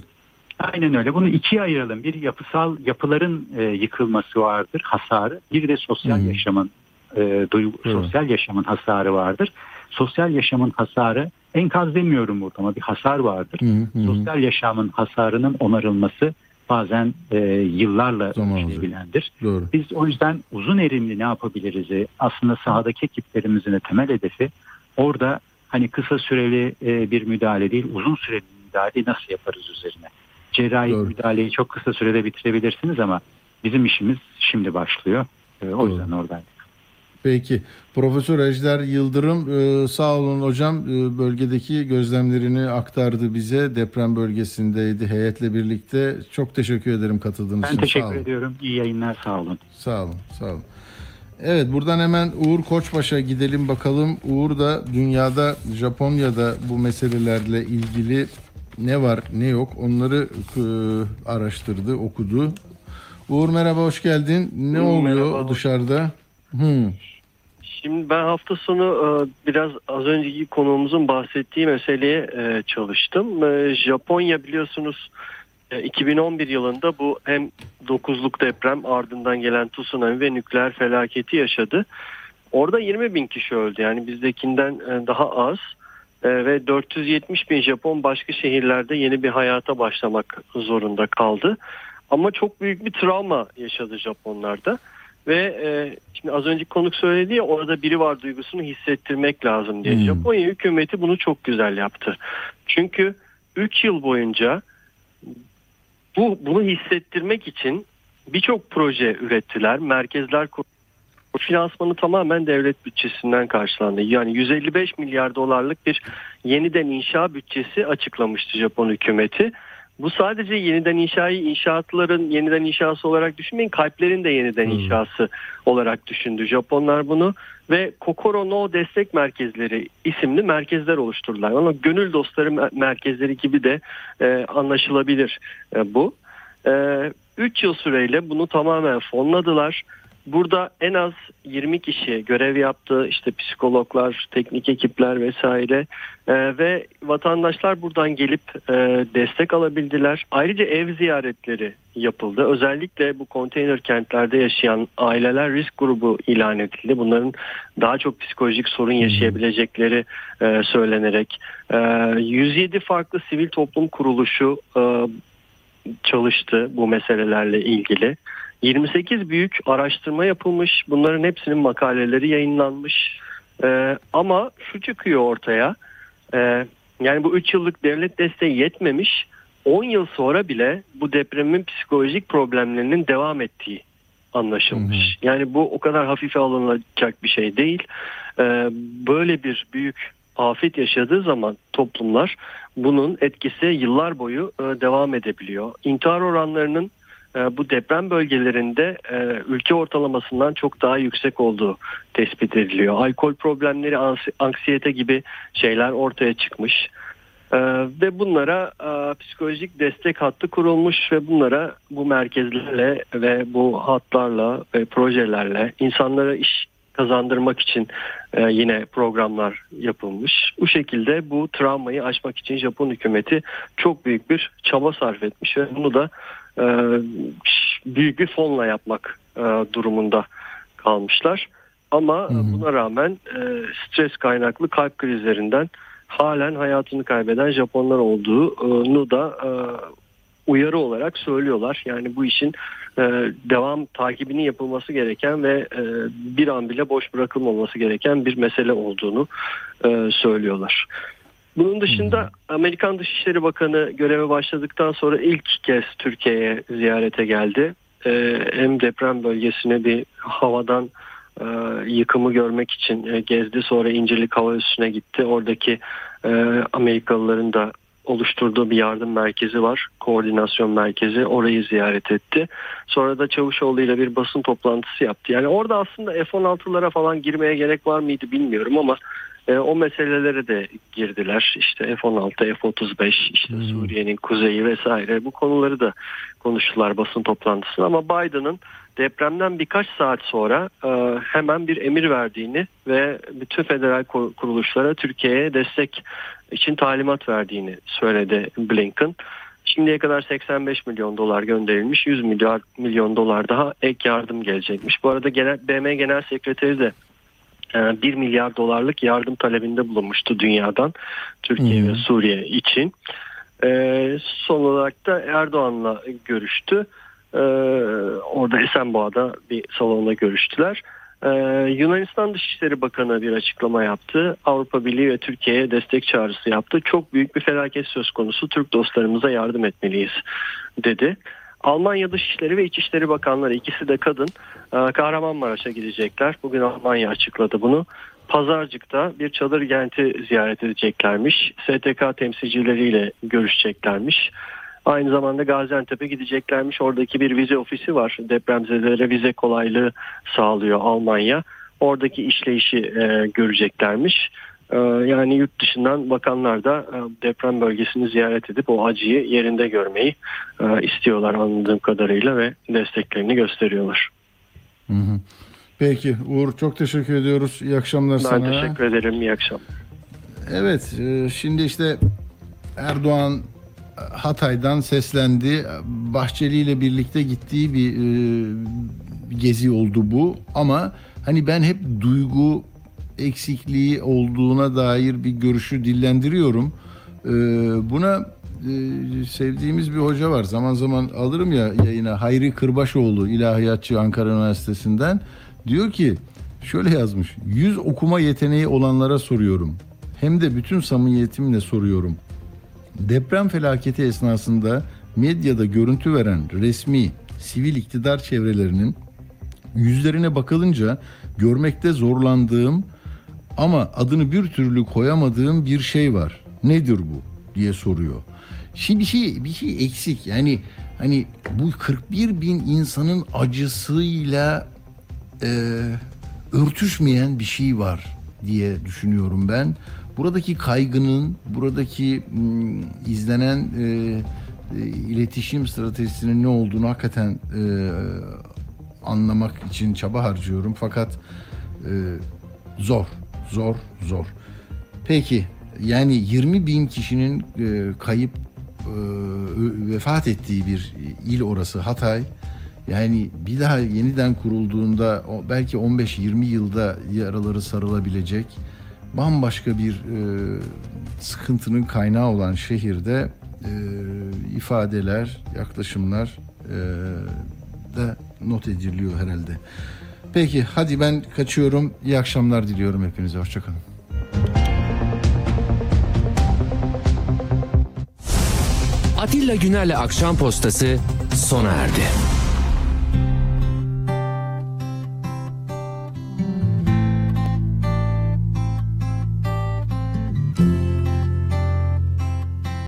Aynen öyle. Bunu ikiye ayıralım. Bir yapısal yapıların e, yıkılması vardır, hasarı. Bir de sosyal yaşamın e, duygu, sosyal yaşamın hasarı vardır. Sosyal yaşamın hasarı enkaz demiyorum burada ama bir hasar vardır. Sosyal yaşamın hasarının onarılması bazen e, yıllarla. Doğru. Biz o yüzden uzun erimli ne yapabiliriz? Aslında sahadaki ekiplerimizin de temel hedefi orada hani kısa süreli e, bir müdahale değil uzun süreli bir müdahaleyi nasıl yaparız üzerine. Cerrahi müdahaleyi çok kısa sürede bitirebilirsiniz ama bizim işimiz şimdi başlıyor. E, o yüzden oradaydık. Peki. Profesör Ejder Yıldırım e, sağ olun hocam E, bölgedeki gözlemlerini aktardı bize. Deprem bölgesindeydi heyetle birlikte. Çok teşekkür ederim katıldığınız Ben için. Sağ teşekkür olun. ediyorum. İyi yayınlar sağ olun. Sağ olun, sağ olun. Evet buradan hemen Uğur Koçbaş'a gidelim bakalım. Uğur da dünyada Japonya'da bu meselelerle ilgili ne var ne yok onları e, araştırdı, okudu. Uğur merhaba hoş geldin. Ne oluyor Merhaba, dışarıda? Hmm. Şimdi ben hafta sonu e, biraz az önceki konuğumuzun bahsettiği meseleye e, çalıştım. E, Japonya biliyorsunuz e, 2011 yılında bu hem 9'luk deprem ardından gelen tsunami ve nükleer felaketi yaşadı. Orada 20 bin kişi öldü yani bizdekinden daha az. E, ve 470 bin Japon başka şehirlerde yeni bir hayata başlamak zorunda kaldı. Ama çok büyük bir travma yaşadı Japonlarda. Ve e, şimdi az önceki konuk söyledi ya orada biri var duygusunu hissettirmek lazım diye. Hmm. Japonya hükümeti bunu çok güzel yaptı. Çünkü 3 yıl boyunca bu bunu hissettirmek için birçok proje ürettiler. Merkezler kur- bu finansmanı tamamen devlet bütçesinden karşılandı. Yani 155 milyar dolarlık bir yeniden inşa bütçesi açıklamıştı Japon hükümeti. Bu sadece yeniden inşayı inşaatların yeniden inşası olarak düşünmeyin. Kalplerin de yeniden inşası olarak düşündü Japonlar bunu ve Kokoro no destek merkezleri isimli merkezler oluşturdular. Ama gönül dostları mer- merkezleri gibi de e, anlaşılabilir e, bu. 3 yıl süreyle bunu tamamen fonladılar. Burada en az 20 kişi görev yaptı. İşte psikologlar, teknik ekipler vesaire Ee, ve vatandaşlar buradan gelip e, destek alabildiler. Ayrıca ev ziyaretleri yapıldı. Özellikle bu konteyner kentlerde yaşayan aileler risk grubu ilan edildi. Bunların daha çok psikolojik sorun yaşayabilecekleri e, söylenerek e, 107 farklı sivil toplum kuruluşu e, çalıştı bu meselelerle ilgili. 28 büyük araştırma yapılmış. Bunların hepsinin makaleleri yayınlanmış. Ee, ama şu çıkıyor ortaya. Ee, yani bu 3 yıllık devlet desteği yetmemiş. 10 yıl sonra bile bu depremin psikolojik problemlerinin devam ettiği anlaşılmış. Yani bu o kadar hafife alınacak bir şey değil. Ee, böyle bir büyük afet yaşadığı zaman toplumlar bunun etkisi yıllar boyu e, devam edebiliyor. İntihar oranlarının bu deprem bölgelerinde e, ülke ortalamasından çok daha yüksek olduğu tespit ediliyor. Alkol problemleri, anksiyete gibi şeyler ortaya çıkmış. E, ve bunlara e, psikolojik destek hattı kurulmuş ve bunlara bu merkezlerle ve bu hatlarla ve projelerle insanlara iş kazandırmak için e, yine programlar yapılmış. Bu şekilde bu travmayı aşmak için Japon hükümeti çok büyük bir çaba sarf etmiş ve bunu da e, büyük bir fonla yapmak e, durumunda kalmışlar. Ama buna rağmen e, stres kaynaklı kalp krizlerinden halen hayatını kaybeden Japonlar olduğunu da e, uyarı olarak söylüyorlar. Yani bu işin e, devam takibinin yapılması gereken ve e, bir an bile boş bırakılmaması gereken bir mesele olduğunu e, söylüyorlar. Bunun dışında Amerikan Dışişleri Bakanı göreve başladıktan sonra ilk kez Türkiye'ye ziyarete geldi. E, hem deprem bölgesine bir havadan e, yıkımı görmek için e, gezdi. Sonra İncirlik Hava Üssü'ne gitti. Oradaki e, Amerikalıların da oluşturduğu bir yardım merkezi var. Koordinasyon merkezi. Orayı ziyaret etti. Sonra da Çavuşoğlu ile bir basın toplantısı yaptı. Yani orada aslında F-16'lara falan girmeye gerek var mıydı bilmiyorum ama e, o meselelere de girdiler. İşte F-16, F-35, işte Suriye'nin kuzeyi vesaire bu konuları da konuştular basın toplantısında ama Biden'ın depremden birkaç saat sonra e, hemen bir emir verdiğini ve bütün federal kuruluşlara Türkiye'ye destek için talimat verdiğini söyledi Blinken. Şimdiye kadar 85 milyon dolar gönderilmiş, 100 milyar milyon dolar daha ek yardım gelecekmiş. Bu arada genel, BM Genel Sekreteri de 1 milyar dolarlık yardım talebinde bulunmuştu dünyadan Türkiye ve Suriye için. E, son olarak da Erdoğan'la görüştü. E, orada Esenboğa'da bir salonda görüştüler. Ee, Yunanistan Dışişleri Bakanı bir açıklama yaptı. Avrupa Birliği ve Türkiye'ye destek çağrısı yaptı. Çok büyük bir felaket söz konusu. Türk dostlarımıza yardım etmeliyiz dedi. Almanya Dışişleri ve İçişleri Bakanları ikisi de kadın e, Kahramanmaraş'a gidecekler. Bugün Almanya açıkladı bunu. Pazarcık'ta bir çadır kenti ziyaret edeceklermiş. STK temsilcileriyle görüşeceklermiş. Aynı zamanda Gaziantep'e gideceklermiş. Oradaki bir vize ofisi var. Depremzedelere vize kolaylığı sağlıyor Almanya. Oradaki işleyişi e, göreceklermiş. E, yani yurt dışından bakanlar da e, deprem bölgesini ziyaret edip o acıyı yerinde görmeyi e, istiyorlar anladığım kadarıyla ve desteklerini gösteriyorlar. Hı hı. Peki Uğur çok teşekkür ediyoruz. İyi akşamlar Ben sana. teşekkür ederim. İyi akşamlar. Evet e, şimdi işte Erdoğan Hatay'dan seslendi. Bahçeli ile birlikte gittiği bir gezi oldu bu. Ama hani ben hep duygu eksikliği olduğuna dair bir görüşü dillendiriyorum. Ee, buna e, sevdiğimiz bir hoca var. Zaman zaman alırım ya yayına Hayri Kırbaşoğlu ilahiyatçı Ankara Üniversitesi'nden. Diyor ki şöyle yazmış. Yüz okuma yeteneği olanlara soruyorum. Hem de bütün samimiyetimle soruyorum. Deprem felaketi esnasında medyada görüntü veren resmi sivil iktidar çevrelerinin yüzlerine bakılınca görmekte zorlandığım ama adını bir türlü koyamadığım bir şey var. Nedir bu diye soruyor. Şimdi bir şey bir şey eksik. Yani hani bu 41 bin insanın acısıyla e, örtüşmeyen bir şey var diye düşünüyorum ben. Buradaki kaygının, buradaki mm, izlenen e, e, iletişim stratejisinin ne olduğunu hakikaten e, anlamak için çaba harcıyorum. Fakat e, zor, zor, zor. Peki yani 20 bin kişinin e, kayıp e, vefat ettiği bir il orası Hatay. Yani bir daha yeniden kurulduğunda belki 15-20 yılda yaraları sarılabilecek bambaşka bir e, sıkıntının kaynağı olan şehirde e, ifadeler, yaklaşımlar e, da not ediliyor herhalde. Peki hadi ben kaçıyorum. İyi akşamlar diliyorum hepinize. Hoşçakalın. Atilla Güner'le Akşam Postası sona erdi.